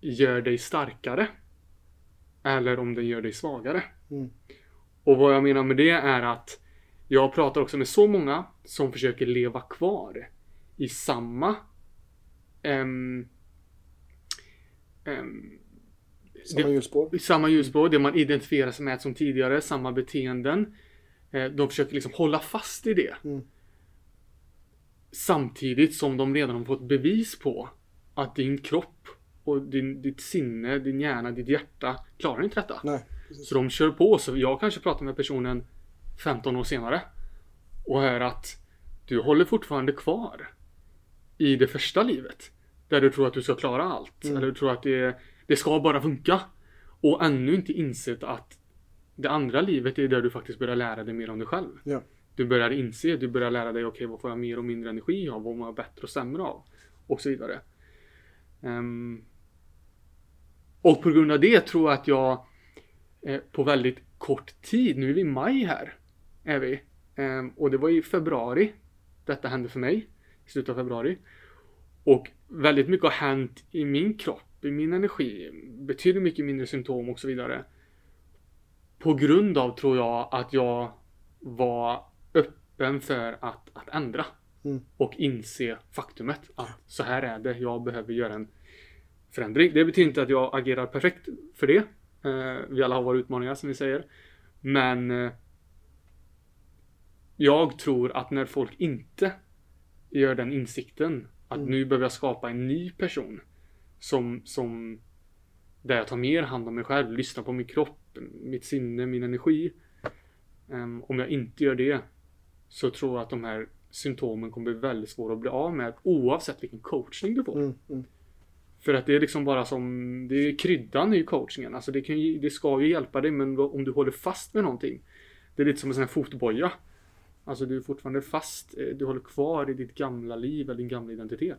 gör dig starkare eller om den gör dig svagare. Mm. Och vad jag menar med det är att jag pratar också med så många som försöker leva kvar i samma ehm, ehm, Samma hjulspår. samma ljusspår, det man identifierar sig med som tidigare, samma beteenden. Eh, De försöker liksom hålla fast i det. Mm. Samtidigt som de redan har fått bevis på att din kropp och din, ditt sinne, din hjärna, ditt hjärta klarar inte detta. Nej. Så de kör på. Så jag kanske pratar med personen 15 år senare och hör att du håller fortfarande kvar i det första livet. Där du tror att du ska klara allt. Mm. Eller du tror att det, det ska bara funka. Och ännu inte insett att det andra livet är där du faktiskt börjar lära dig mer om dig själv. Ja. Du börjar inse, du börjar lära dig, okej vad får jag mer och mindre energi av? Vad mår jag bättre och sämre av? Och så vidare. Ehm, Och på grund av det tror jag att jag eh, på väldigt kort tid, nu är vi i maj här, är vi. Eh, och det var i februari detta hände för mig, i slutet av februari. Och väldigt mycket har hänt i min kropp, min energi, betydligt mycket mindre symptom och så vidare. På grund av, tror jag, att jag var öppen för att, att ändra. Mm. Och inse faktumet att så här är det, jag behöver göra en förändring. Det betyder inte att jag agerar perfekt för det. Eh, vi alla har våra utmaningar som vi säger. Men eh, jag tror att när folk inte gör den insikten att Mm. nu behöver jag skapa en ny person som, som där jag tar mer hand om mig själv, lyssnar på min kropp, mitt sinne, min energi. Ehm, om jag inte gör det så tror jag att de här symptomen kommer bli väldigt svåra att bli av med oavsett vilken coachning du får. Mm, mm. För att det är liksom bara som, det är kryddan i coachingen. Alltså det, kan ju, det ska ju hjälpa dig men om du håller fast med någonting. Det är lite som en sån här fotboja. Alltså du är fortfarande fast, eh, du håller kvar i ditt gamla liv eller din gamla identitet.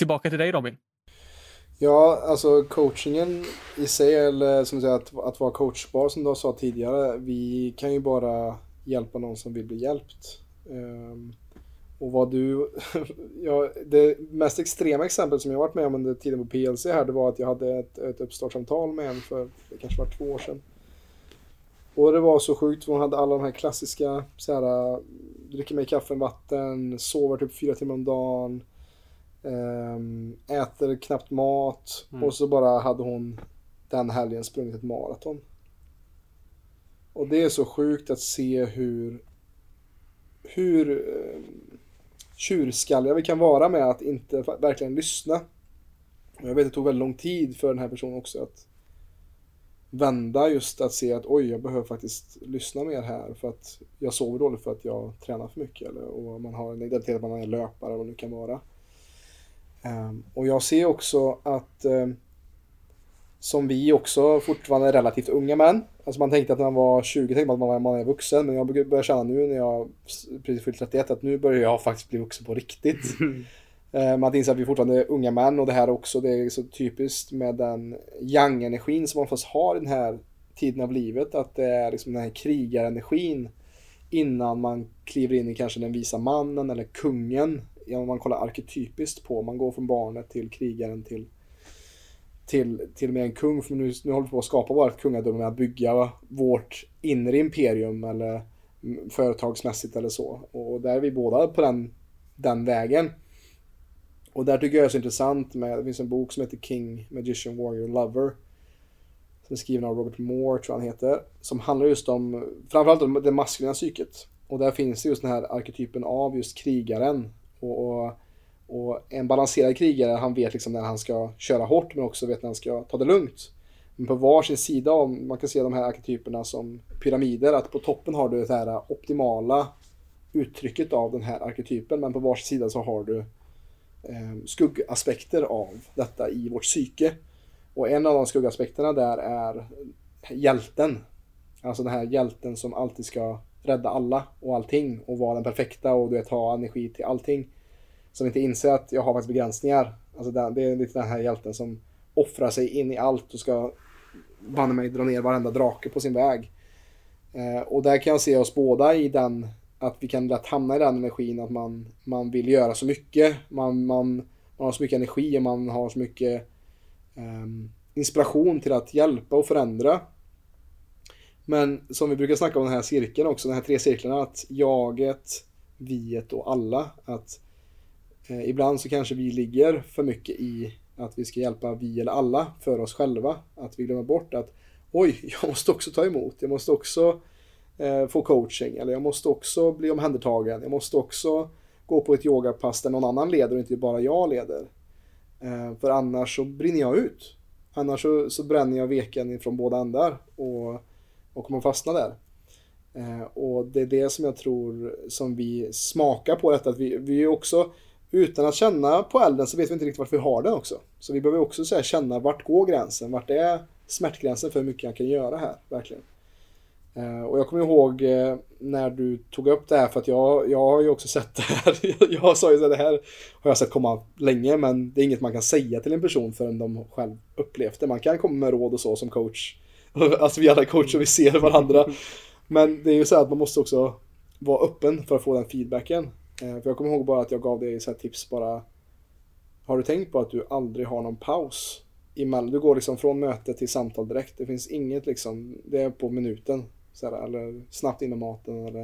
Tillbaka till dig Robin. Ja, alltså coachingen i sig, eller som du säger, att, att vara coachbar som du sa tidigare. Vi kan ju bara hjälpa någon som vill bli hjälpt. Um, och vad du, ja, det mest extrema exemplet som jag varit med om under tiden på PLC här, det var att jag hade ett, ett uppstartssamtal med en för, det kanske var två år sedan. Och det var så sjukt, hon hade alla de här klassiska, så här, dricker mig kaffe och vatten, sover typ fyra timmar om dagen. Ehm, äter knappt mat Mm. och så bara hade hon den helgen sprungit ett maraton. Och det är så sjukt att se hur hur eh, tjurskalliga vi kan vara med att inte verkligen lyssna. Jag vet att det tog väldigt lång tid för den här personen också att vända just att se att oj, jag behöver faktiskt lyssna mer här för att jag sover dåligt för att jag tränar för mycket eller och man har en identitet att man är löpare eller vad det nu kan vara. Ehm, och jag ser också att ehm, som vi också fortfarande är relativt unga män. Alltså man tänkte att när man var 20 tänkte man att man, var- man är vuxen. Men jag börjar känna nu när jag precis fyllt 31 att nu börjar jag faktiskt bli vuxen på riktigt. Man inser att vi fortfarande är unga män och det här också, det är så typiskt med den yang-energin som man fast har i den här tiden av livet. Att det är liksom den här krigarenergin innan man kliver in i kanske den visa mannen eller kungen. Ja, om man kollar arketypiskt på, man går från barnet till krigaren till till, till och med en kung, för nu, nu håller vi på att skapa vårt kungadöme med att bygga vårt inre imperium eller företagsmässigt eller så. Och där är vi båda på den, den vägen. Och där tycker jag det är så intressant med, det finns en bok som heter King, Magician, Warrior, Lover. Som är skriven av Robert Moore, tror jag han heter. Som handlar just om, framförallt om det maskulina psyket. Och där finns det just den här arketypen av just krigaren. Och, och, och en balanserad krigare, han vet liksom när han ska köra hårt men också vet när han ska ta det lugnt. Men på varsin sida, om man kan se de här arketyperna som pyramider, att på toppen har du det här optimala uttrycket av den här arketypen, men på varsin sida så har du eh, skuggaspekter av detta i vårt psyke. Och en av de skuggaspekterna där är hjälten. Alltså den här hjälten som alltid ska rädda alla och allting och vara den perfekta och du vet ha energi till allting. Som inte inser att jag har faktiskt begränsningar. Alltså den, det är lite den här hjälten som offrar sig in i allt och ska banne mig dra ner varenda drake på sin väg. Eh, och där kan jag se oss båda i den att vi kan lätt hamna i den energin att man, man vill göra så mycket. Man, man, man har så mycket energi och man har så mycket eh, inspiration till att hjälpa och förändra. Men som vi brukar snacka om den här cirkeln också, de här tre cirklarna, att jaget, viet och alla. Att eh, ibland så kanske vi ligger för mycket i att vi ska hjälpa vi eller alla för oss själva. Att vi glömmer bort att oj, jag måste också ta emot, jag måste också eh, få coaching eller jag måste också bli omhändertagen, jag måste också gå på ett yogapass där någon annan leder och inte bara jag leder. Eh, för annars så brinner jag ut. Annars så, så bränner jag veken ifrån båda ändar och, och man fastnar där. Eh, och det är det som jag tror som vi smakar på detta. Att vi, vi är också, utan att känna på elden så vet vi inte riktigt varför vi har den också. Så vi behöver också så här, känna vart går gränsen? Vart är smärtgränsen för hur mycket jag kan göra här? Verkligen. Eh, och jag kommer ihåg eh, när du tog upp det här för att jag, jag har ju också sett det här. jag sa ju att det här har jag sett komma länge men det är inget man kan säga till en person förrän de själv upplevt det. Man kan komma med råd och så som coach. Alltså vi alla är och vi ser varandra. Men det är ju så att man måste också vara öppen för att få den feedbacken. Eh, för jag kommer ihåg bara att jag gav dig så tips bara. Har du tänkt på att du aldrig har någon paus? Emellan? Du går liksom från möte till samtal direkt. Det finns inget liksom, det är på minuten. Så här, eller snabbt inom maten eller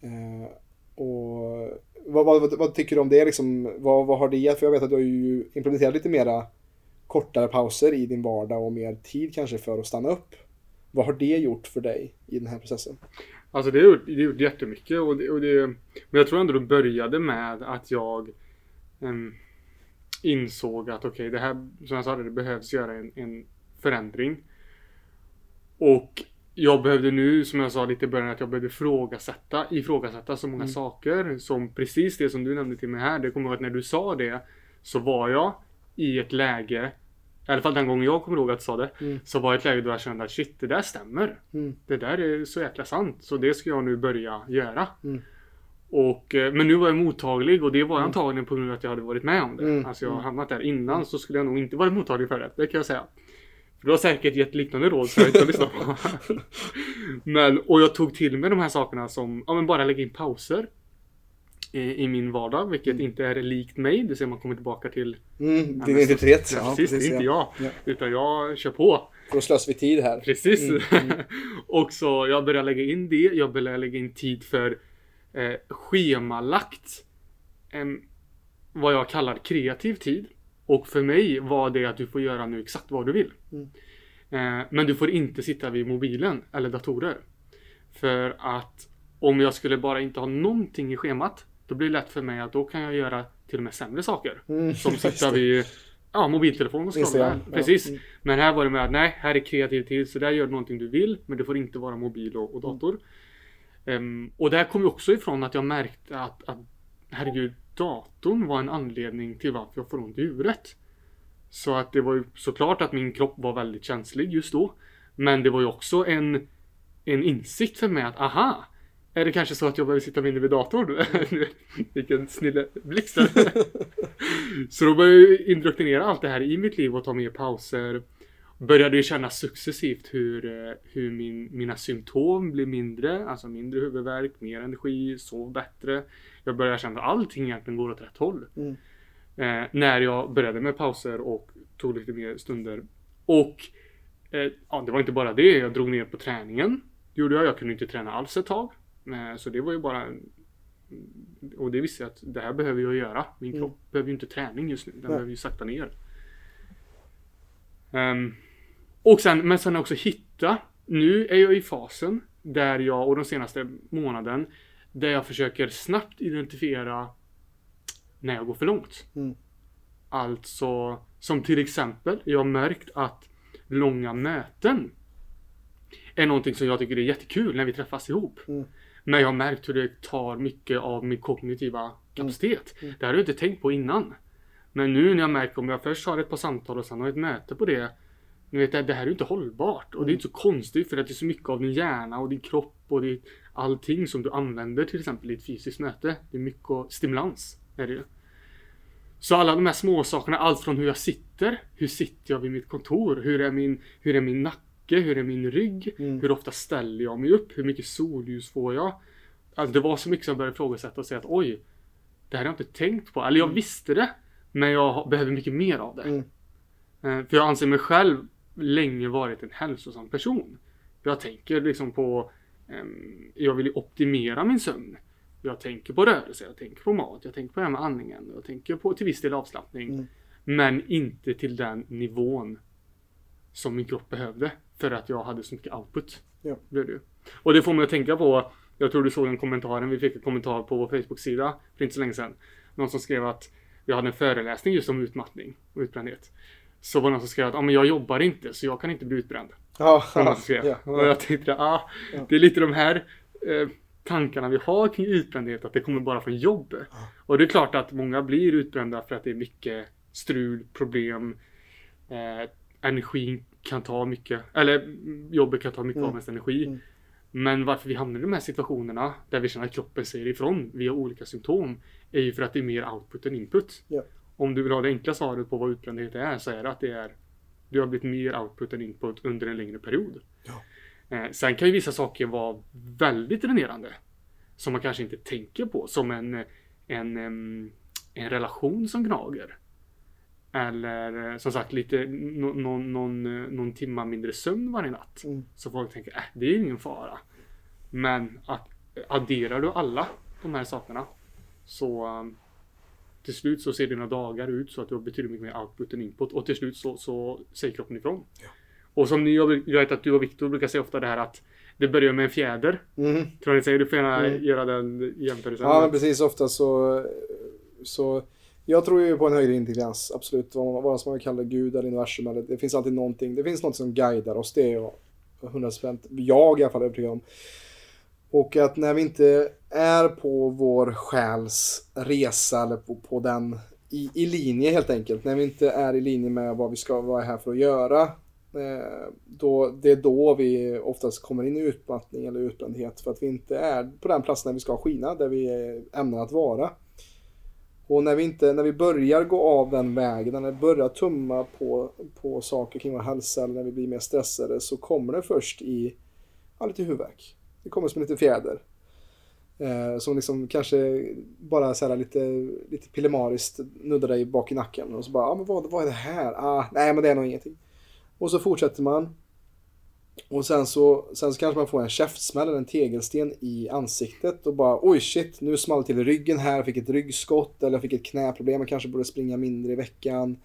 eh, och vad, vad, vad, tycker du om det liksom? Vad, vad har det gett? För jag vet att du har ju implementerat lite mera kortare pauser i din vardag och mer tid kanske för att stanna upp. Vad har det gjort för dig i den här processen? Alltså det har gjort, det har gjort jättemycket och det, och det, men jag tror ändå det började med att jag um, insåg att okej, okay, det här, som jag sa, det behövs göra en, en förändring. Och jag behövde nu, som jag sa lite i början, att jag behövde ifrågasätta, ifrågasätta så många mm. saker. Som precis det som du nämnde till mig här. Det kommer ihåg att när du sa det så var jag i ett läge i alla fall den gången jag kommer ihåg att du sa det. Mm. Så var det ett läge då jag kände att shit, det där stämmer. Mm. Det där är så jäkla sant. Så det ska jag nu börja göra. Mm. Och, eh, men nu var jag mottaglig och det var jag mm. antagligen på grund av att jag hade varit med om det. Mm. Alltså jag har hamnat där innan så skulle jag nog inte varit mottaglig för det. Det kan jag säga. För du har säkert gett liknande råd som jag inte har lyssnat på. men, och jag tog till mig de här sakerna som, ja men bara lägga in pauser. I, i min vardag, vilket mm. inte är likt mig. Det ser man kommer tillbaka till. Mm, din identitet. Ja, precis, precis, det är inte jag. Ja. Utan jag kör på. För att slösa vi tid här. Precis. Mm, mm. och så jag börjar lägga in det. Jag börjar lägga in tid för eh, schemalagt. Eh, vad jag kallar kreativ tid. Och för mig var det att du får göra nu exakt vad du vill. Mm. Eh, men du får inte sitta vid mobilen eller datorer. För att om jag skulle bara inte ha någonting i schemat då blir det lätt för mig att då kan jag göra till och med sämre saker. Mm, som sitta vid ja, mobiltelefon och scrolla. Precis. Ja. Mm. Men här var det med att nej, här är kreativ tid så där gör du någonting du vill. Men det får inte vara mobil och, och dator. Mm. Um, och där kom ju också ifrån att jag märkte att, att herregud, datorn var en anledning till varför jag får ont i huvudet. Så att det var ju såklart att min kropp var väldigt känslig just då. Men det var ju också en, en insikt för mig att aha, är det kanske så att jag behöver sitta mindre vid datorn? Vilken snille blixt Så då började jag indoktrinera allt det här i mitt liv och ta mer pauser. Började ju känna successivt hur, eh, hur min, mina symptom blir mindre. Alltså mindre huvudvärk, mer energi, sov bättre. Jag började känna att allting egentligen går åt rätt håll. Mm. Eh, när jag började med pauser och tog lite mer stunder. Och eh, ja, det var inte bara det. Jag drog ner på träningen. Det gjorde jag. Jag kunde inte träna alls ett tag. Eh, så det var ju bara och det visste jag att det här behöver jag göra. Min mm. kropp behöver ju inte träning just nu. Den Nej. behöver ju sakta ner. Um, och sen, men sen också hitta. Nu är jag i fasen där jag, och de senaste månaden, där jag försöker snabbt identifiera när jag går för långt. Mm. Alltså, som till exempel, jag har märkt att långa möten är någonting som jag tycker är jättekul när vi träffas ihop. Mm. Men jag har märkt hur det tar mycket av min kognitiva kapacitet. Mm. Det har jag inte tänkt på innan. Men nu när jag märker om jag först har ett par samtal och sen har ett möte på det. Nu vet jag, det här är inte hållbart. Och det är inte så konstigt för att det är så mycket av din hjärna och din kropp och ditt, allting som du använder till exempel i ett fysiskt möte. Det är mycket stimulans. Är det ju. Så alla de här små sakerna, allt från hur jag sitter, hur sitter jag vid mitt kontor, hur är min, hur är min nacke nacke? Hur är min rygg? Mm. Hur ofta ställer jag mig upp? Hur mycket solljus får jag? Alltså det var så mycket som jag började ifrågasätta och säga att oj, det här har jag inte tänkt på. Eller jag mm. visste det, men jag behöver mycket mer av det. Mm. Eh, för jag anser mig själv länge varit en hälsosam person. Jag tänker liksom på um, Jag vill optimera min sömn. Jag tänker på rörelse, jag tänker på mat, jag tänker på det här med andningen. Jag tänker på till viss del avslappning. Mm. Men inte till den nivån som min kropp behövde. För att jag hade så mycket output. Ja. Blev det. Och det får mig att tänka på Jag tror du såg den kommentaren. Vi fick en kommentar på vår Facebook-sida för inte så länge sedan. Någon som skrev att Jag hade en föreläsning just om utmattning och utbrändhet. Så var det någon som skrev att ah, men jag jobbar inte så jag kan inte bli utbränd. Ja, ja, ja, Och jag tänkte, ah, Ja. det är lite de här eh, tankarna vi har kring utbrändhet, att det kommer bara från jobb. Och det är klart att många blir utbrända för att det är mycket strul, problem, eh, energin kan ta mycket, eller jobbet kan ta mycket Mm. av ens energi. Mm. Men varför vi hamnar i de här situationerna där vi känner att kroppen säger ifrån via olika symptom är ju för att det är mer output än input. Ja. Om du vill ha det enkla svaret på vad utbrändhet är så är det att det är du har blivit mer output än input under en längre period. Ja. Eh, sen kan ju vissa saker vara väldigt dränerande. Som man kanske inte tänker på. Som en, en, em, en relation som gnager. Eller eh, som sagt lite någon, någon, eh, någon timma mindre sömn varje natt. Mm. Så folk tänker äh, det är ingen fara. Men att, adderar du alla de här sakerna så um, till slut så ser dina dagar ut så att du har betydligt mycket mer output än input och till slut så, så säger kroppen ifrån. Ja. Och som ni, jag vet att du och Viktor brukar säga ofta det här att det börjar med en fjäder. Mhm. Tror ni säger? Du får gärna Mm. göra den jämförelsen. Ja, men precis. Ofta så, så... Jag tror ju på en högre intelligens, absolut. Vad vad som man kallar Gud eller universum. Eller, det finns alltid någonting. Det finns något som guidar oss. Det är jag 100% jag i alla fall övertygad om. Och att när vi inte är på vår själs resa eller på, på den i, i linje helt enkelt. När vi inte är i linje med vad vi ska vara här för att göra. Eh, då, det är då vi oftast kommer in i utmattning eller utbrändhet. För att vi inte är på den platsen där vi ska skina, där vi är ämnade att vara. Och när vi, inte, när vi börjar gå av den vägen, när vi börjar tumma på, på saker kring vår hälsa eller när vi blir mer stressade så kommer det först i ja, lite huvudvärk. Det kommer som en liten fjäder. Eh, som liksom kanske bara så här lite, lite pillemariskt nuddar dig bak i nacken. Och så bara, ah, men vad, vad är det här? Ah, nej, men det är nog ingenting. Och så fortsätter man. Och sen så, sen så kanske man får en käftsmäll eller en tegelsten i ansiktet och bara oj shit, nu small det till i ryggen här, jag fick ett ryggskott eller jag fick ett knäproblem, jag kanske borde springa mindre i veckan.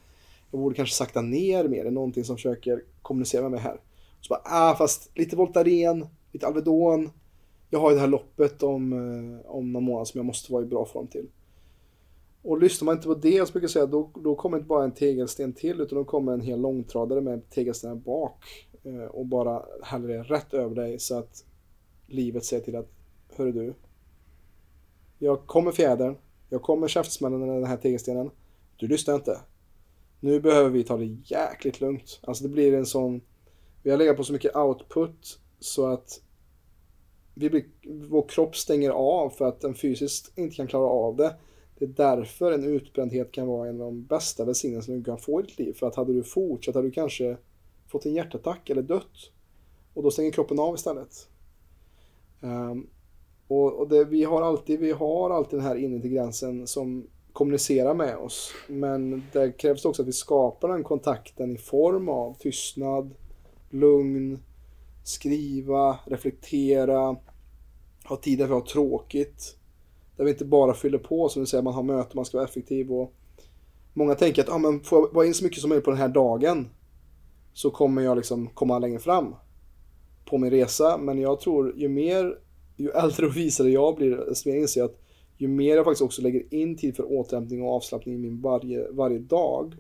Jag borde kanske sakta ner mer, det är någonting som försöker kommunicera med mig här. Så bara, ah fast lite Voltaren, lite Alvedon. Jag har ju det här loppet om, eh, om någon månad som jag måste vara i bra form till. Och lyssnar man inte på det, så brukar jag säga, då, då kommer inte bara en tegelsten till, utan då kommer en hel långtradare med tegelstenar bak Eh, och bara häller det rätt över dig så att livet säger till att, hörru du, jag kommer fjädern, jag kommer käftsmällen i den här tegelstenen, du lyssnar inte. Nu behöver vi ta det jäkligt lugnt. Alltså det blir en sån, vi har legat på så mycket output så att vi blir, vår kropp stänger av för att den fysiskt inte kan klara av det. Det är därför en utbrändhet kan vara en av de bästa välsignelserna du kan få i ditt liv. För att hade du fortsatt hade du kanske fått en hjärtattack eller dött. Och då stänger kroppen av istället. Um, och och det, vi, har alltid, vi har alltid den här inre till gränsen som kommunicerar med oss. Men det krävs också att vi skapar den kontakten i form av tystnad, lugn, skriva, reflektera, ha tid för att ha tråkigt. Där vi inte bara fyller på, som du säger, man har möten, man ska vara effektiv. Och många tänker att ah, men får jag vara in så mycket som möjligt på den här dagen så kommer jag liksom komma längre fram på min resa. Men jag tror ju mer, ju äldre och visare jag blir, desto mer inser jag att ju mer jag faktiskt också lägger in tid för återhämtning och avslappning i min varje, varje dag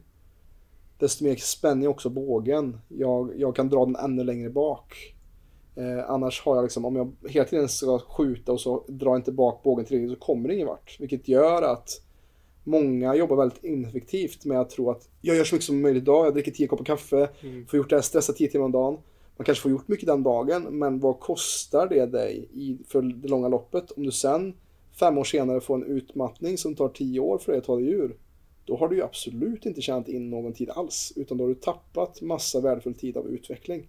desto mer spänner jag också bågen. Jag, jag kan dra den ännu längre bak. Eh, annars har jag liksom, om jag hela tiden ska skjuta och så drar jag inte bak bågen tillräckligt så kommer det ingen vart. Vilket gör att många jobbar väldigt ineffektivt med att tro att jag gör så mycket som möjligt idag, jag dricker 10 koppar kaffe, Mm. får gjort det här, stressa 10 timmar om dagen. Man kanske får gjort mycket den dagen, men vad kostar det dig i, för det långa loppet? Om du sen fem år senare får en utmattning som tar 10 år för dig att ta dig ur, då har du ju absolut inte tjänat in någon tid alls, utan då har du tappat massa värdefull tid av utveckling.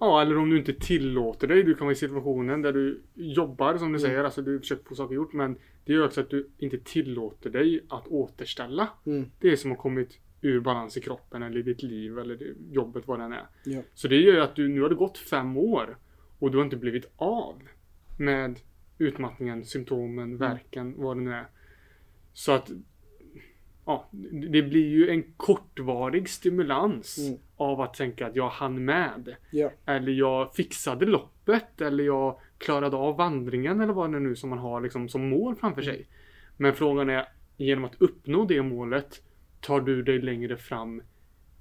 Ja, eller om du inte tillåter dig. Du kan vara i situationen där du jobbar som du Mm. säger. Alltså du försöker få saker gjort. Men det gör också att du inte tillåter dig att återställa Mm. det som har kommit ur balans i kroppen eller i ditt liv eller det, jobbet vad den är. Ja. Så det gör ju att du, nu har det gått fem år och du har inte blivit av med utmattningen, symptomen, Mm. verken, vad det nu är. Så att ja, det blir ju en kortvarig stimulans Mm. av att tänka att jag hann med. Ja. Eller jag fixade loppet eller jag klarade av vandringen eller vad det nu som man har liksom som mål framför sig. Men frågan är genom att uppnå det målet tar du dig längre fram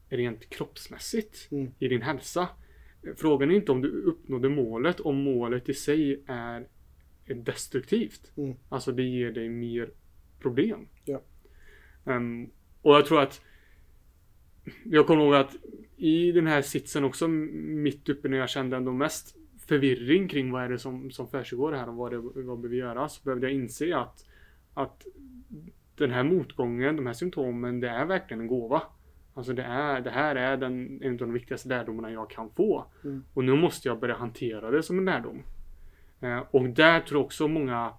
rent kroppsmässigt Mm. i din hälsa. Frågan är inte om du uppnådde målet, om målet i sig är är destruktivt. Mm. Alltså det ger dig mer problem. Ja. Ehm, och jag tror att jag kommer ihåg att i den här sitsen också mitt uppe när jag kände ändå mest förvirring kring vad är det som, som försiggår här och vad, det, vad behöver göras. Så behövde jag inse att, att den här motgången, de här symptomen, det är verkligen en gåva. Alltså det, är, det här är den, en av de viktigaste lärdomarna jag kan få. Mm. Och nu måste jag börja hantera det som en lärdom. Eh, och där tror jag också många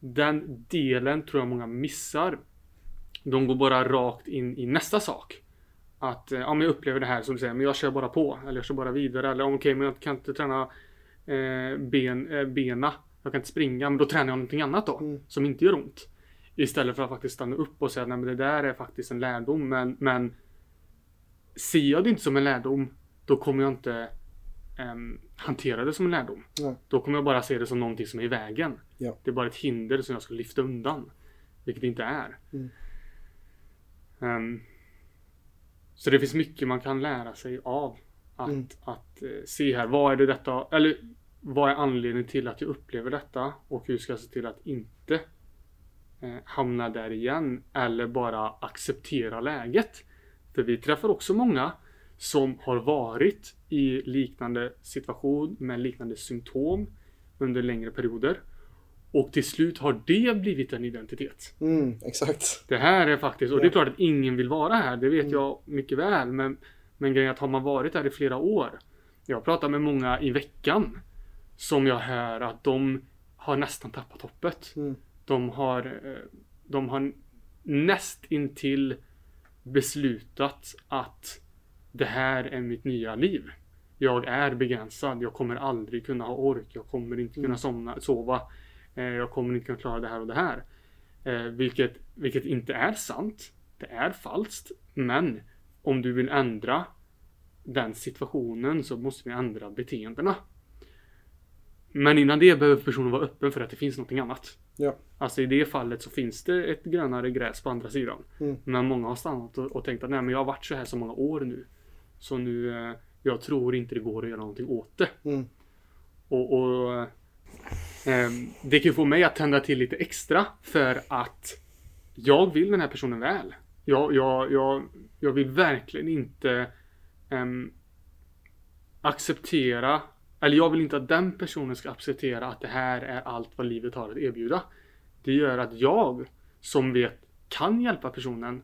Den delen tror jag många missar. De går bara rakt in i nästa sak. Att, eh, ja men jag upplever det här som du säger, men jag kör bara på. Eller jag kör bara vidare. Eller okej, okay, men jag kan inte träna eh, ben, eh, bena. Jag kan inte springa, men då tränar jag någonting annat då. Mm. Som inte gör ont. Istället för att faktiskt stanna upp och säga, nej men det där är faktiskt en lärdom. Men, men ser jag det inte som en lärdom, då kommer jag inte ehm, hantera det som en lärdom. Nej. Då kommer jag bara se det som någonting som är i vägen. Ja. Det är bara ett hinder som jag ska lyfta undan. Vilket det inte är. Mm. Ehm, så det finns mycket man kan lära sig av. Att, Mm. att eh, se här, vad är det detta, eller vad är anledningen till att jag upplever detta? Och hur ska jag se till att inte eh, hamna där igen? Eller bara acceptera läget. För vi träffar också många som har varit i liknande situation med liknande symptom under längre perioder. Och till slut har det blivit en identitet. Mm, exakt. Det här är faktiskt, och det är klart att ingen vill vara här, det vet Mm. jag mycket väl. Men, men grejen är att har man varit här i flera år. Jag pratar med många i veckan. Som jag hör att de har nästan tappat hoppet. Mm. De har, eh, de har näst intill beslutat att det här är mitt nya liv. Jag är begränsad. Jag kommer aldrig kunna ha ork. Jag kommer inte kunna Mm. somna, sova. Eh, Jag kommer inte kunna klara det här och det här. Eh, vilket, vilket inte är sant. Det är falskt. Men om du vill ändra den situationen så måste vi ändra beteendena. Men innan det behöver personen vara öppen för att det finns någonting annat. Ja. Alltså i det fallet så finns det ett grönare gräs på andra sidan. Mm. Men många har stannat och, och tänkt att nej men jag har varit så här så många år nu. Så nu, eh, jag tror inte det går att göra någonting åt det. Mm. Och, och Ehm, det kan ju få mig att tända till lite extra för att jag vill den här personen väl. Jag, jag, jag, jag vill verkligen inte ehm, acceptera, eller jag vill inte att den personen ska acceptera att det här är allt vad livet har att erbjuda. Det gör att jag som vet kan hjälpa personen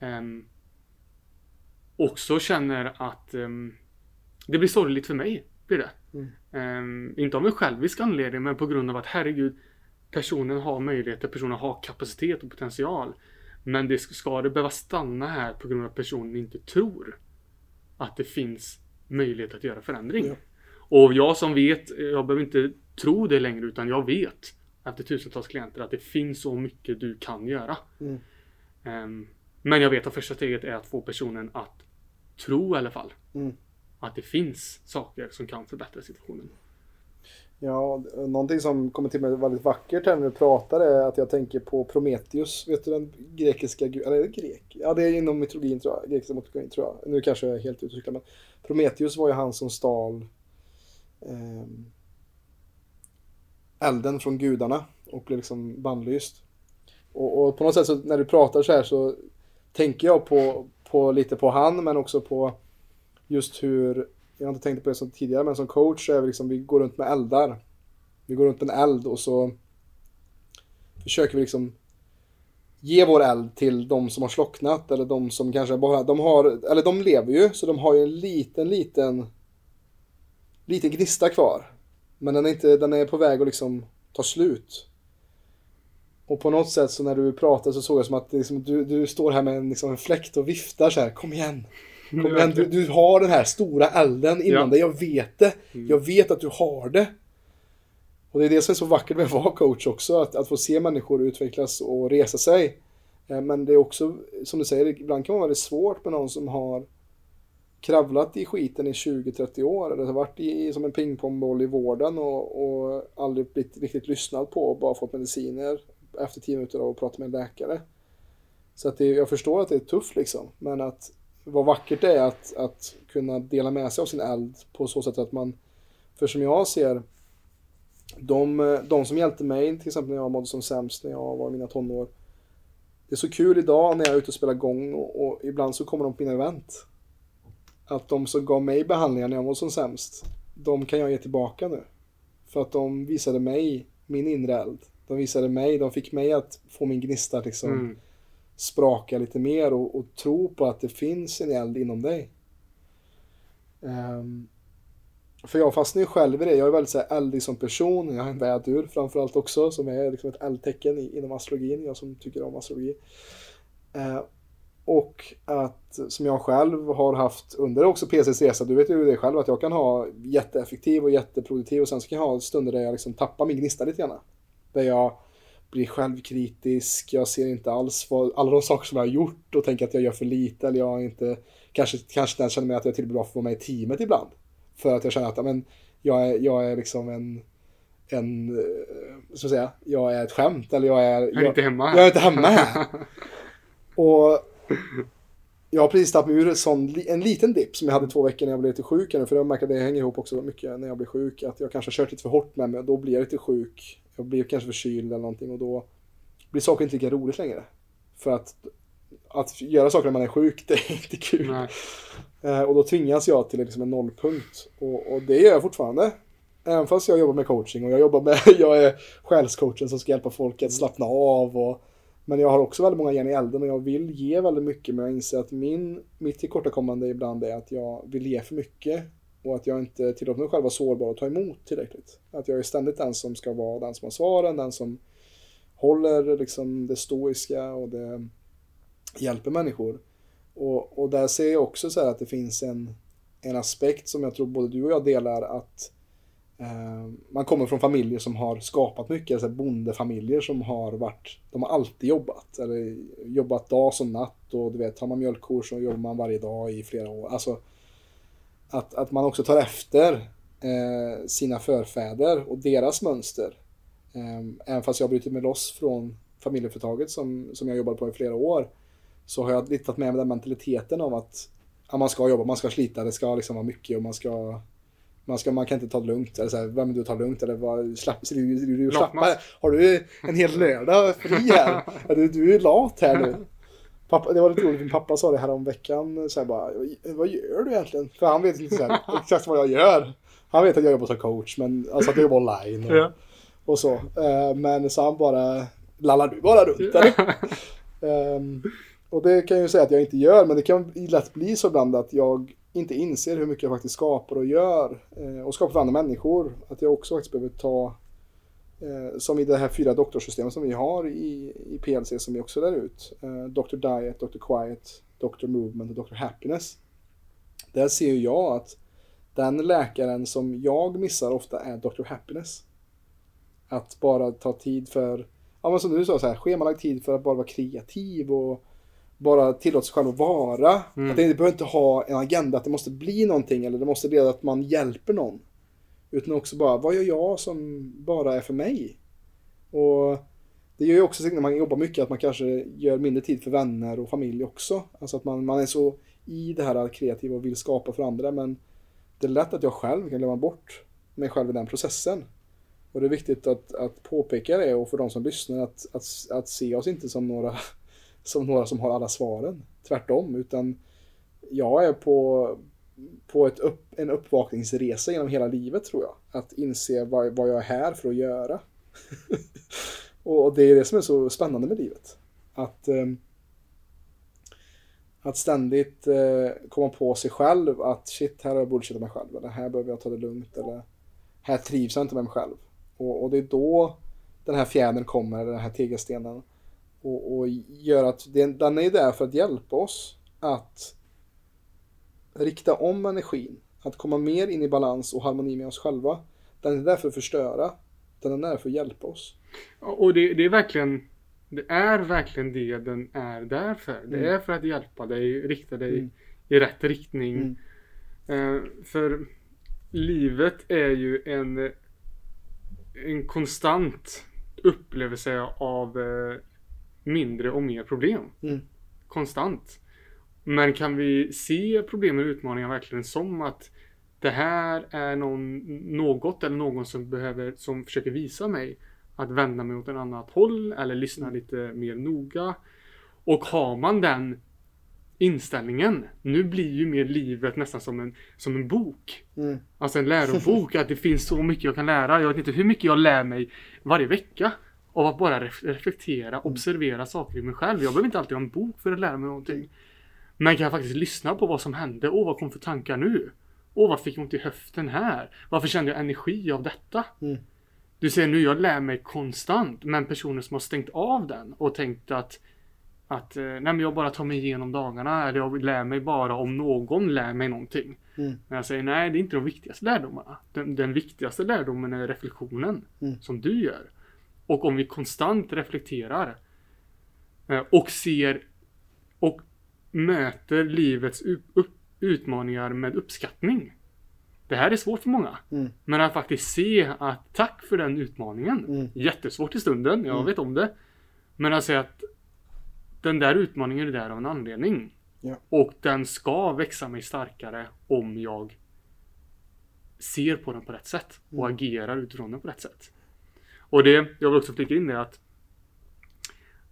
ehm, också känner att ehm, det blir sorgligt för mig. Blir det. Mm. Ehm, inte av en självisk anledning men på grund av att herregud personen har möjligheter, personen har kapacitet och potential. Men det ska det behöva stanna här på grund av att personen inte tror att det finns möjlighet att göra förändring. Ja. Och jag som vet, jag behöver inte tro det längre utan jag vet efter tusentals klienter att det finns så mycket du kan göra. Mm. Ehm, men jag vet att första steget är att få personen att tro i alla fall Mm att det finns saker som kan förbättra situationen. Ja, någonting som kommer till mig väldigt vackert här när du pratar är att jag tänker på Prometheus. Vet du den grekiska guden? Eller är det grek? Ja, det är inom mytologin tror jag. Grekiska mytologin tror jag. Nu kanske jag är helt ute men Prometheus var ju han som stal eh, elden från gudarna och blev liksom bannlyst. Och, och på något sätt så när du pratar så här så tänker jag på, på lite på han men också på just hur, jag har inte tänkt på det som tidigare men som coach så är vi liksom, vi går runt med eldar. Vi går runt med en eld och så försöker vi liksom ge vår eld till de som har slocknat eller de som kanske bara, de har, eller de lever ju så de har ju en liten, liten liten gnista kvar. Men den är, inte, den är på väg att liksom ta slut. Och på något sätt så när du pratade så såg jag som att liksom, du, du står här med en, liksom en fläkt och viftar så här. Kom igen! Kom igen, du, du har den här stora elden inom Ja. dig. Jag vet det. Mm. Jag vet att du har det. Och det är det som är så vackert med att vara coach också. Att, att få se människor utvecklas och resa sig. Eh, Men det är också, som du säger, ibland kan det vara väldigt svårt med någon som har kravlat i skiten i 20-30 år. Eller har varit i, som en pingpongboll i vården och, och aldrig blivit riktigt lyssnad på och bara fått mediciner efter tio minuter och prata med en läkare. Så att det, jag förstår att det är tufft liksom. Men att vad vackert det är att, att kunna dela med sig av sin eld på så sätt att man, för som jag ser, de, de som hjälpte mig, till exempel när jag mådde som sämst när jag var i mina tonår. Det är så kul idag när jag är ute och spelar gång och, och ibland så kommer de på mina event. Att de som gav mig behandlingar när jag mådde som sämst, de kan jag ge tillbaka nu. För att de visade mig min inre eld. De visade mig, de fick mig att få min gnista liksom Mm spraka lite mer och, och tro på att det finns en eld inom dig. Um, för jag fastnar ju själv i det. Jag är väldigt så här, eldig som person. Jag har en vädur framförallt också som är liksom ett eldtecken i, inom astrologin. Jag som tycker om astrologi. Uh, och att som jag själv har haft under också PCs resa. Du vet ju det själv att jag kan ha jätteeffektiv och jätteproduktiv och sen så kan jag ha stunder där jag liksom tappar min gnista lite grann. Där jag blir självkritisk, jag ser inte alls vad, alla de saker som jag har gjort och tänker att jag gör för lite eller jag inte, kanske, kanske den känner mig att jag är till bra för att vara med i teamet ibland. För att jag känner att ja, men, jag, är, jag är liksom en, en, eh, så att säga, jag är ett skämt eller jag är... Jag är inte hemma här. Jag är inte hemma här. och jag har precis tagit mig ur en, sån, en liten dipp som jag hade två veckor när jag blev lite sjuk. nu, För jag märker att det hänger ihop också mycket när jag blir sjuk. Att jag kanske har kört lite för hårt med mig och då blir jag lite sjuk. Jag blir kanske förkyld eller någonting och då blir saker inte lika roligt längre. För att, att göra saker när man är sjuk, det är inte kul. Eh, och då tvingas jag till liksom en nollpunkt. Och, och det gör jag fortfarande. Även fast jag jobbar med coaching och jag jobbar med, jag är själscoachen som ska hjälpa folk att slappna av. Och, men jag har också väldigt många järn i elden och jag vill ge väldigt mycket men jag inser att min, mitt tillkortakommande ibland är att jag vill ge för mycket. Och att jag inte tillåter mig själv vara sårbar och ta emot tillräckligt. Att jag är ständigt den som ska vara den som har svaren, den som håller liksom det stoiska och det hjälper människor. Och, och där ser jag också så här att det finns en, en aspekt som jag tror både du och jag delar att eh, man kommer från familjer som har skapat mycket, alltså bondefamiljer som har varit, de har alltid jobbat, eller jobbat dag som natt och du vet, har man mjölkkor så jobbar man varje dag i flera år. Alltså att, att man också tar efter eh, sina förfäder och deras mönster. Eh, även fast jag har brutit mig loss från familjeföretaget som, som jag jobbade på i flera år så har jag lite tagit med mig den mentaliteten av att ja, man ska jobba, man ska slita, det ska liksom vara mycket och man ska man, ska, man kan inte ta det lugnt. Eller så här, vem du tar lugnt eller vad, slapp, du, du, du. Har du en hel lördag fri här? Du, du är lat här nu. Pappa, det var lite roligt, min pappa sa det här om veckan så här bara, vad gör du egentligen? För han vet inte här, exakt vad jag gör. Han vet att jag jobbar som coach, men alltså att jag jobbar online och, Ja. och så. Eh, Men så han bara, lallar du bara runt eller? Ehm, och det kan jag ju säga att jag inte gör, men det kan lätt bli så ibland att jag inte inser hur mycket jag faktiskt skapar och gör. eh, Och skapar för andra människor. Att jag också faktiskt behöver ta, som i det här fyra doktorsystemet som vi har i, i PLC som vi också lär ut. Eh, Dr. Diet, Dr. Quiet, Dr. Movement och Dr. Happiness. Där ser ju jag att den läkaren som jag missar ofta är Dr. Happiness. Att bara ta tid för, ja men som du sa, så här, schemalagd tid för att bara vara kreativ och bara tillåta sig själv att vara. Mm. Att det behöver inte ha en agenda, att det måste bli någonting eller det måste leda att man hjälper någon. Utan också bara, vad gör jag som bara är för mig? Och det gör ju också när man jobbar mycket att man kanske gör mindre tid för vänner och familj också. Alltså att man, man är så i det här kreativa och vill skapa för andra men det är lätt att jag själv kan glömma bort mig själv i den processen. Och det är viktigt att, att påpeka det och för de som lyssnar att, att, att se oss inte som några, som några som har alla svaren. Tvärtom, utan jag är på, på ett upp, en uppvakningsresa genom hela livet tror jag. Att inse vad, vad jag är här för att göra. och det är det som är så spännande med livet. Att, eh, att ständigt eh, komma på sig själv att shit, här har jag bullshitat mig själv. Eller här behöver jag ta det lugnt. Eller här trivs jag inte med mig själv. Och, och det är då den här fjädern kommer, eller den här tegelstenen. Och, och gör att den, den är där för att hjälpa oss att rikta om energin. Att komma mer in i balans och harmoni med oss själva. Den är där för att förstöra. Den är där för att hjälpa oss. Och det, det är verkligen Det är verkligen det den är där för. Det Mm. är för att hjälpa dig, rikta dig Mm. i rätt riktning. Mm. Eh, för livet är ju en, en konstant upplevelse av eh, mindre och mer problem. Mm. Konstant. Men kan vi se problem och utmaningar verkligen som att det här är någon, något eller någon som behöver, som försöker visa mig att vända mig åt ett annat håll eller lyssna lite mer noga. Och har man den inställningen, nu blir ju mer livet nästan som en, som en bok. Mm. Alltså en lärobok, att det finns så mycket jag kan lära. Jag vet inte hur mycket jag lär mig varje vecka. Av att bara ref- reflektera, observera saker i mig själv. Jag behöver inte alltid ha en bok för att lära mig någonting. Men kan jag faktiskt lyssna på vad som hände? Åh, vad kom för tankar nu? Åh, vad fick jag ont i höften här? Varför kände jag energi av detta? Mm. Du ser nu, jag lär mig konstant. Men personer som har stängt av den och tänkt att att eh, nej men jag bara tar mig igenom dagarna eller jag lär mig bara om någon lär mig någonting. Mm. Men jag säger nej, det är inte de viktigaste lärdomarna. Den, den viktigaste lärdomen är reflektionen Mm. som du gör. Och om vi konstant reflekterar eh, och ser och möter livets utmaningar med uppskattning. Det här är svårt för många. Mm. Men att faktiskt se att tack för den utmaningen. Mm. Jättesvårt i stunden, jag Mm. vet om det. Men att säga att den där utmaningen är där av en anledning. Ja. Och den ska växa mig starkare om jag ser på den på rätt sätt och Mm. agerar utifrån den på rätt sätt. Och det, jag vill också flika in det att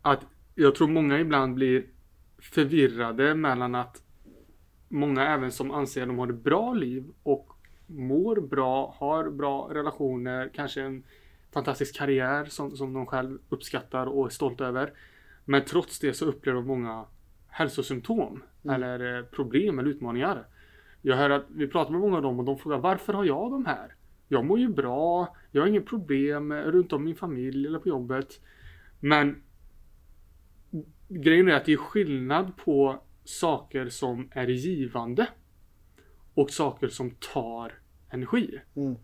att jag tror många ibland blir förvirrade mellan att många även som anser att de har ett bra liv och mår bra, har bra relationer, kanske en fantastisk karriär som, som de själv uppskattar och är stolta över. Men trots det så upplever många hälsosymptom Mm. eller eh, problem eller utmaningar. Jag hör att vi pratar med många av dem och de frågar varför har jag de här? Jag mår ju bra, jag har inget problem eh, runt om min familj eller på jobbet. Men grejen är att det är skillnad på saker som är givande och saker som tar energi. Mm.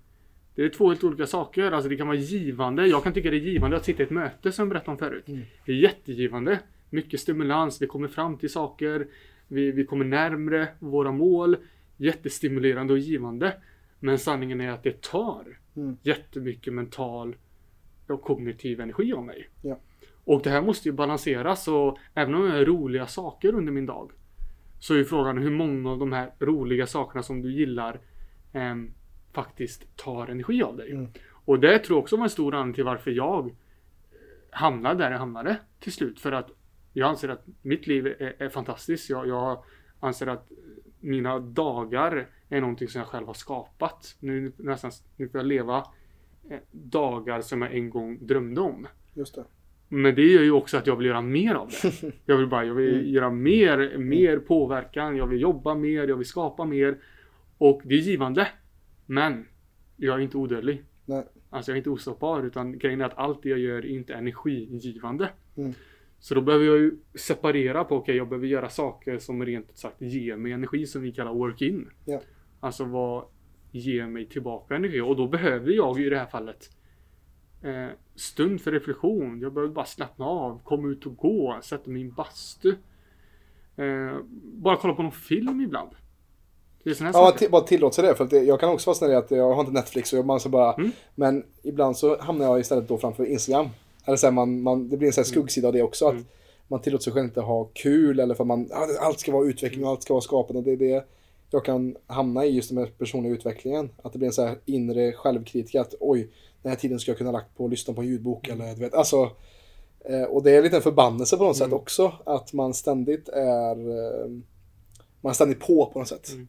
Det är två helt olika saker. Alltså det kan vara givande. Jag kan tycka det är givande att sitta i ett möte som jag berättade om förut. Mm. Det är jättegivande. Mycket stimulans. Vi kommer fram till saker. Vi, vi kommer närmre våra mål. Jättestimulerande och givande. Men sanningen är att det tar Mm. jättemycket mental och kognitiv energi av mig. Ja. Och det här måste ju balanseras och även om jag gör roliga saker under min dag så är ju frågan hur många av de här roliga sakerna som du gillar ehm, faktiskt tar energi av dig. Mm. Och det tror jag också var en stor anledning till varför jag hamnade där jag hamnade till slut. För att jag anser att mitt liv är, är fantastiskt. Jag, jag anser att mina dagar är någonting som jag själv har skapat. Nu, nästan, nu får jag leva eh, dagar som jag en gång drömde om. Just det. Men det gör ju också att jag vill göra mer av det. Jag vill bara, jag vill Mm. göra mer, mer påverkan, jag vill jobba mer, jag vill skapa mer. Och det är givande. Men jag är inte odödlig. Nej. Alltså jag är inte ostoppbar utan grejen är att allt det jag gör är inte energigivande. Mm. Så då behöver jag ju separera på, okej jag behöver göra saker som rent ut sagt ger mig energi som vi kallar work-in. Ja. Alltså vad ger mig tillbaka energi? Och då behöver jag ju i det här fallet eh, stund för reflektion. Jag behöver bara slappna av, komma ut och gå, sätta mig i en bastu. Eh, bara kolla på någon film ibland. Det är såna här Ja, saker. bara tillåter det. För att det, jag kan också fastna i att jag har inte Netflix och man så bara... Mm. Men ibland så hamnar jag istället då framför Instagram. Eller så här, man, man, det blir en sån här skuggsida av det också. Mm. Att man tillåter sig själv inte ha kul eller för man... Allt ska vara utveckling och allt ska vara skapande. Det är det jag kan hamna i just med personliga utvecklingen. Att det blir en så här inre självkritik att oj, den här tiden ska jag kunna lagt på att lyssna på en ljudbok eller du vet. Alltså, eh, och det är en liten förbannelse på något sätt Mm. också. Att man ständigt är... eh, Man är ständigt på på något sätt. Mm.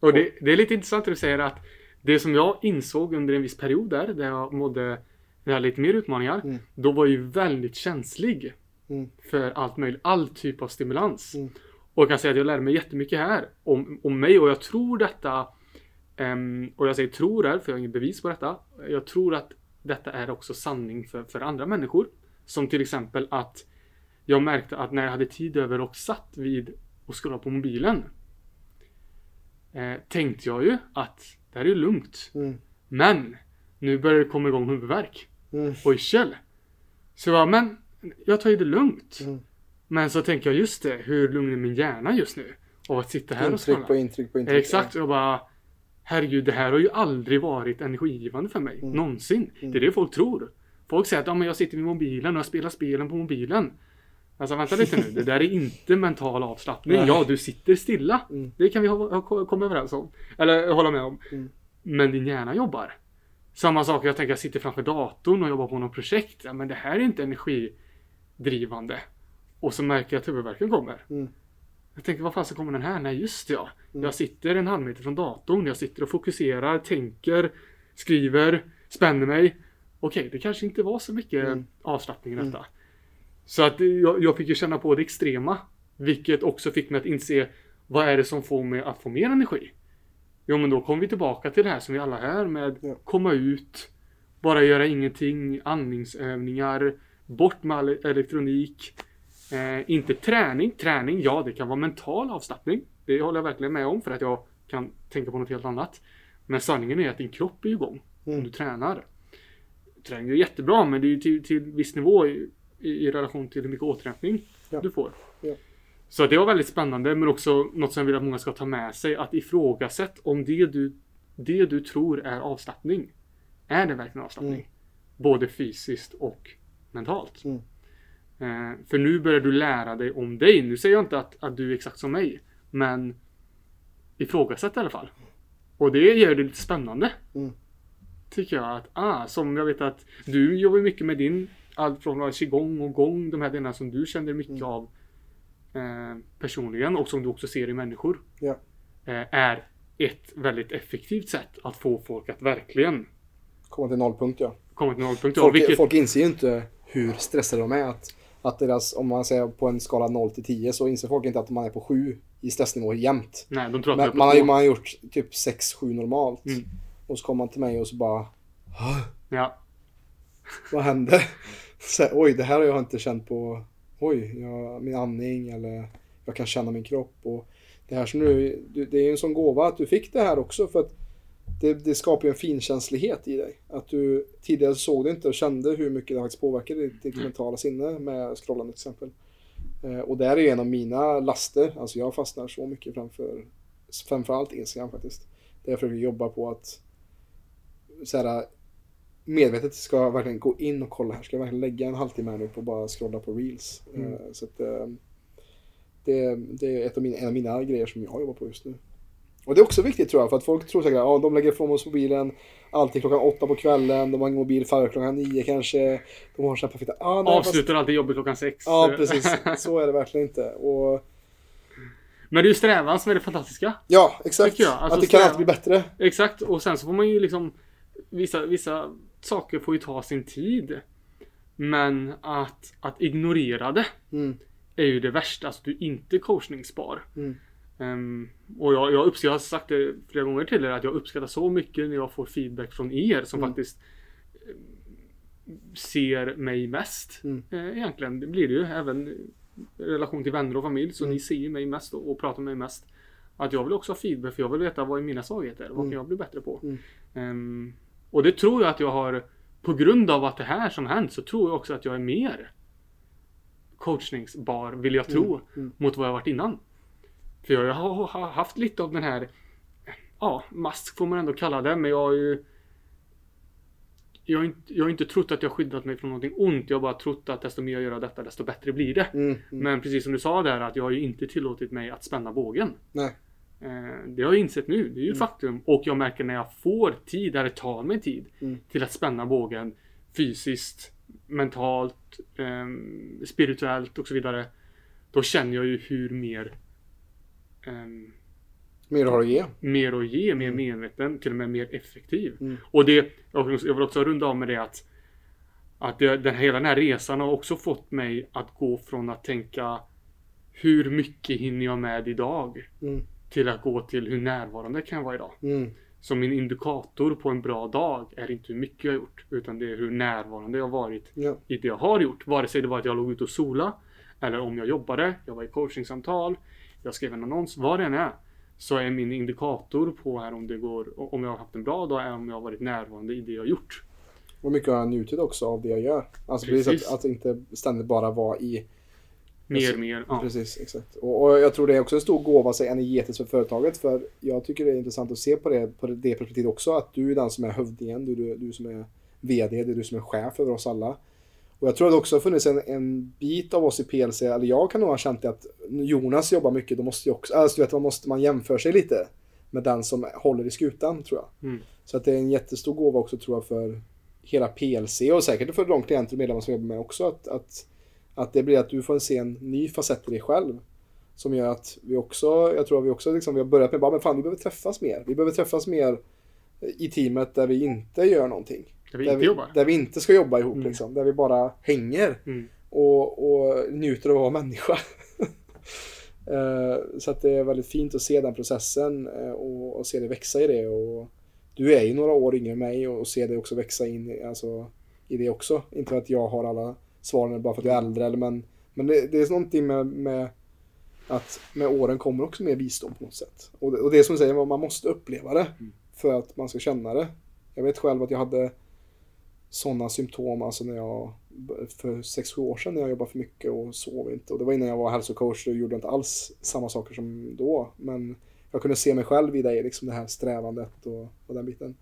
Och det, det är lite intressant att du säger att det som jag insåg under en viss period där, där jag mådde, jag hade lite mer utmaningar, Mm. då var jag ju väldigt känslig Mm. för allt möjligt, all typ av stimulans. Mm. Och jag kan säga att jag lärde mig jättemycket här om, om mig och jag tror detta, ehm, och jag säger tror här för jag har inget bevis på detta, jag tror att detta är också sanning för, för andra människor. Som till exempel att jag märkte att när jag hade tid över och satt vid och scrollade på mobilen eh, tänkte jag ju att det här är ju lugnt. Mm. Men nu börjar det komma igång huvudvärk Mm. och yrsel. Så jag bara, men jag tar ju det lugnt. Mm. Men så tänker jag just det, hur lugn är min hjärna just nu? Av att sitta här och Intryck scrolla. på intryck på intryck. Exakt, och jag bara Herregud, det här har ju aldrig varit energigivande för mig. Mm. Någonsin. Mm. Det är det folk tror. Folk säger att ja, men jag sitter vid mobilen och jag spelar spelen på mobilen. Alltså vänta lite nu, det där är inte mental avslappning. Nej. Ja, du sitter stilla. Mm. Det kan vi ha, ha, komma överens om. Eller hålla med om. Mm. Men din hjärna jobbar. Samma sak, jag tänker jag sitter framför datorn och jobbar på något projekt. Ja, men det här är inte energidrivande. Och så märker jag att huvudvärken kommer. Mm. Jag tänker, vad fasen kommer den här? Nej, just det ja. Mm. Jag sitter en halv meter från datorn. Jag sitter och fokuserar, tänker, skriver, spänner mig. Okej, det kanske inte var så mycket Mm. avslappning i detta. Så att jag, jag fick ju känna på det extrema. Vilket också fick mig att inse vad är det som får mig att få mer energi? Jo men då kommer vi tillbaka till det här som vi alla är med Ja. komma ut, bara göra ingenting, andningsövningar, bort med all elektronik. Eh, inte träning. Träning, ja det kan vara mental avslappning. Det håller jag verkligen med om för att jag kan tänka på något helt annat. Men sanningen är att din kropp är igång om Mm. du tränar. Träning är jättebra men det är till, till viss nivå i, i, i relation till hur mycket återhämtning Ja. du får. Ja. Så det var väldigt spännande men också något som jag vill att många ska ta med sig. Att ifrågasätta om det du, det du tror är avslappning. Är det verkligen avslappning? Mm. Både fysiskt och mentalt. Mm. Eh, för nu börjar du lära dig om dig. Nu säger jag inte att, att du är exakt som mig. Men ifrågasätt i alla fall. Och det gör det lite spännande. Mm. Tycker jag att, ah, som jag vet att du jobbar mycket med din, allt från qigong och gong, de här delarna som du känner mycket Mm. av eh, personligen och som du också ser i människor. Ja. Eh, är ett väldigt effektivt sätt att få folk att verkligen Komma till nollpunkt ja. komma till nollpunkt. Ja, Folk, vilket, folk inser ju inte hur stressade de är. Att, att deras, om man säger på en skala 0 till 10 så inser folk inte att man är på 7 i stressnivå jämt. nej, de tror att Men man har, man har gjort typ 6-7 normalt. Mm. Och så kommer man till mig och så bara "Åh, Ja, Vad hände? Så, här, oj, det här har jag inte känt på. Oj, jag, min andning eller jag kan känna min kropp. Och det här som nu, du- det är ju en sån gåva att du fick det här också för att det, det skapar ju en finkänslighet i dig. Att du tidigare såg det inte och kände hur mycket det faktiskt påverkade ditt, ditt mentala sinne med scrollande till exempel. Eh, och det här är ju en av mina laster. Alltså jag fastnar så mycket framför framförallt Instagram faktiskt. Där jag försöker jobba på att så här, medvetet ska jag verkligen gå in och kolla här. Ska jag verkligen lägga en halvtimme här nu på att bara scrolla på reels. Mm. Eh, Så att, eh, det, det är ett av mina, en av mina grejer som jag jobbar på just nu. Och det är också viktigt tror jag, för att folk tror säkert att ja, de lägger ifrån oss mobilen alltid klockan åtta på kvällen, de har ingen mobil före klockan nio kanske. De har så här perfekta... Ah, nej, fast, avslutar alltid jobbet klockan sex. ja, precis. Så är det verkligen inte. Och, Men det är ju strävan som är det fantastiska. ja, exakt. Alltså, att det kan alltid bli bättre. Exakt, och sen så får man ju liksom Vissa, vissa saker får ju ta sin tid. Men att, att ignorera det Mm. är ju det värsta. Alltså du är inte coachningsbar. Mm. Ehm, och jag, jag, uppskattar, jag har sagt det flera gånger till er att jag uppskattar så mycket när jag får feedback från er som Mm. faktiskt eh, ser mig mest. Mm. Eh, egentligen, det blir det ju även i relation till vänner och familj. Så Mm. ni ser ju mig mest och, och pratar med mig mest. Att jag vill också ha feedback för jag vill veta vad är mina svagheter. Vad Mm. kan jag bli bättre på? Mm. Ehm, och det tror jag att jag har på grund av att det här som hänt så tror jag också att jag är mer coachningsbar vill jag tro Mm. Mm. mot vad jag varit innan. För jag har haft lite av den här Ja, mask får man ändå kalla det men jag har ju jag har, inte, jag har inte trott att jag skyddat mig från någonting ont. Jag har bara trott att desto mer jag gör av detta desto bättre blir det. Mm. Mm. Men precis som du sa där att jag har ju inte tillåtit mig att spänna bågen. Nej. Eh, Det har jag insett nu. Det är ju ett faktum. Och jag märker när jag får tid, eller tar mig tid Mm. till att spänna bågen fysiskt, mentalt, ehm, spirituellt och så vidare. Då känner jag ju hur mer ehm, Mer har att ge. mer att ge, mer medveten, till och med mer effektiv. Mm. Och det, jag vill också- jag vill också runda av med det att att det, den, hela den här resan har också fått mig att gå från att tänka hur mycket hinner jag med idag? Mm. Till att gå till hur närvarande kan jag vara idag. Mm. Så min indikator på en bra dag är inte hur mycket jag har gjort utan det är hur närvarande jag har varit Ja. i det jag har gjort. Vare sig det var att jag låg ute och sola eller om jag jobbade, jag var i coachingsamtal, jag skrev en annons, vad det än är. Så är min indikator på här om det går, om jag har haft en bra dag, är om jag har varit närvarande i det jag har gjort. Och mycket har jag njutit också av det jag gör. Alltså precis, Precis. att, att inte ständigt bara vara i... Mer, Alltså, mer. Ja. Precis, exakt. Och, och jag tror det är också en stor gåva sig energetiskt för företaget. För jag tycker det är intressant att se på det, på det perspektivet också. Att du är den som är hövdingen, du, du, du som är VD, det är du som är chef över oss alla. Och jag tror att det också har funnits en, en bit av oss i PLC, eller jag kan nog ha känt det att Jonas jobbar mycket, då måste jag också, alltså du vet, man måste, man jämför sig lite med den som håller i skutan tror jag. Mm. Så att det är en jättestor gåva också tror jag för hela PLC och säkert för de klienter och medlemmar som jobbar med också att, att, att det blir att du får se en ny facett i dig själv. Som gör att vi också, jag tror att vi också liksom, vi har börjat med bara, men fan vi behöver träffas mer. Vi behöver träffas mer i teamet där vi inte gör någonting. Där vi där, inte vi, jobbar. där vi inte ska jobba ihop Mm. liksom. Där vi bara hänger Mm. och, och njuter av att vara människa. Eh, så att det är väldigt fint att se den processen eh, och, och se det växa i det. Och du är ju några år yngre än mig och, och se det också växa in i- alltså, i det också. Inte att jag har alla svaren bara för att jag är äldre, eller, men, men det, det är någonting med, med att med åren kommer också mer visdom på något sätt. Och det, och det är som du säger, man måste uppleva det för att man ska känna det. Jag vet själv att jag hade sådana symptom alltså när jag för 6-7 år sedan när jag jobbade för mycket och sov inte. Och det var innan jag var hälsocoach och gjorde inte alls samma saker som då. Men jag kunde se mig själv i det, liksom det här strävandet och, och den biten.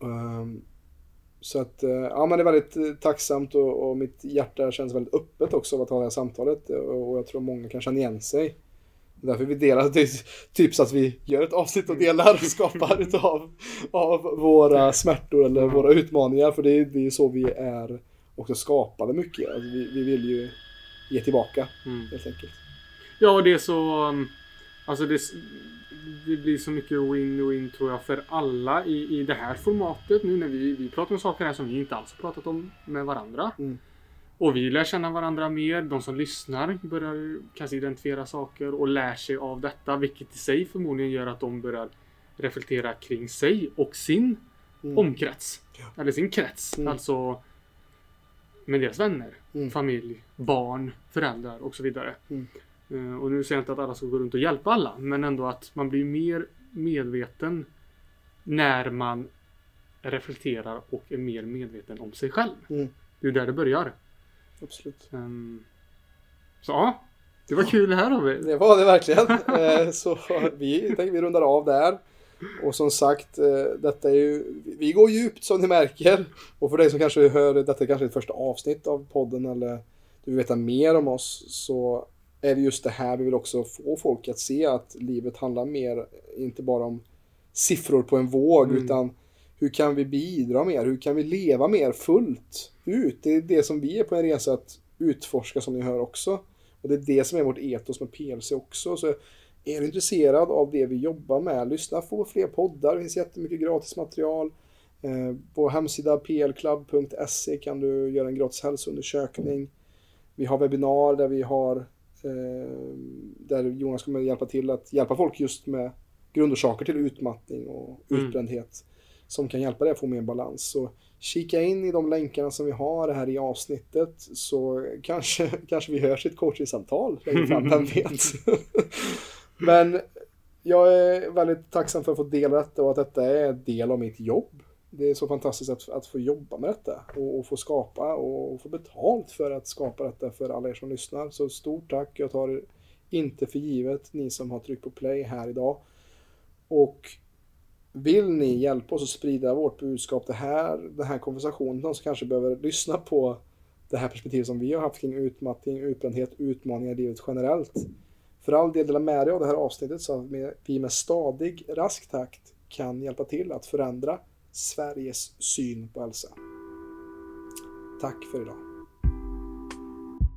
Um, så att, eh, ja men det är väldigt eh, tacksamt och, och mitt hjärta känns väldigt öppet också av att ha det här samtalet. Och, och jag tror många kan känna igen sig. Därför vi delar typ, typ så att vi gör ett avsnitt och delar och skapar utav av våra smärtor eller våra utmaningar. För det är, det är så vi är också skapade mycket. Alltså vi, vi vill ju ge tillbaka Mm. helt enkelt. Ja, och det är så... um, Alltså det, det blir så mycket win-win tror jag för alla i, i det här formatet nu när vi, vi pratar om saker här som vi inte alls har pratat om med varandra. Mm. Och vi lär känna varandra mer. De som lyssnar börjar kanske identifiera saker och lär sig av detta. Vilket i sig förmodligen gör att de börjar reflektera kring sig och sin Mm. omkrets. Eller sin krets. Mm. Alltså med deras vänner, Mm. familj, barn, föräldrar och så vidare. Mm. Eh, Och nu säger jag inte att alla ska gå runt och hjälpa alla, men ändå att man blir mer medveten när man reflekterar och är mer medveten om sig själv. Mm. Det är där det börjar. Absolut. Ehm, Så ja, det var kul här har vi. Det var det verkligen. Eh, Så vi tänker vi rundar av där. Och som sagt, eh, detta är ju, vi går djupt som ni märker. Och för dig som kanske hör, detta är kanske ett första avsnitt av podden eller du vill veta mer om oss så är det just det här vi vill också få folk att se att livet handlar mer, inte bara om siffror på en våg Mm. utan hur kan vi bidra mer? Hur kan vi leva mer fullt ut? Det är det som vi är på en resa att utforska som ni hör också. Och det är det som är vårt etos med PLC också. Så är du intresserad av det vi jobbar med, lyssna på fler poddar. Det finns jättemycket gratis material. Eh, På hemsida plclub.se kan du göra en gratis hälsoundersökning. Vi har webbinar där vi har eh, där Jonas kommer hjälpa till att hjälpa folk just med grundorsaker till utmattning och Mm. utbrändhet som kan hjälpa dig att få mer balans. Så kika in i de länkarna som vi har här i avsnittet så kanske, kanske vi hörs i ett coachingsamtal längre fram, vem vet. Men jag är väldigt tacksam för att få dela detta och att detta är en del av mitt jobb. Det är så fantastiskt att, att få jobba med detta och, och få skapa och få betalt för att skapa detta för alla er som lyssnar. Så stort tack. Jag tar inte för givet, ni som har tryckt på play här idag. Och vill ni hjälpa oss att sprida vårt budskap, det här, den här konversationen, de som kanske behöver lyssna på det här perspektivet som vi har haft kring utmattning, utbrändhet, utmaningar i livet generellt. För all del dela med dig av det här avsnittet så att vi med stadig, rask takt kan hjälpa till att förändra Sveriges syn på hälsa. Tack för idag.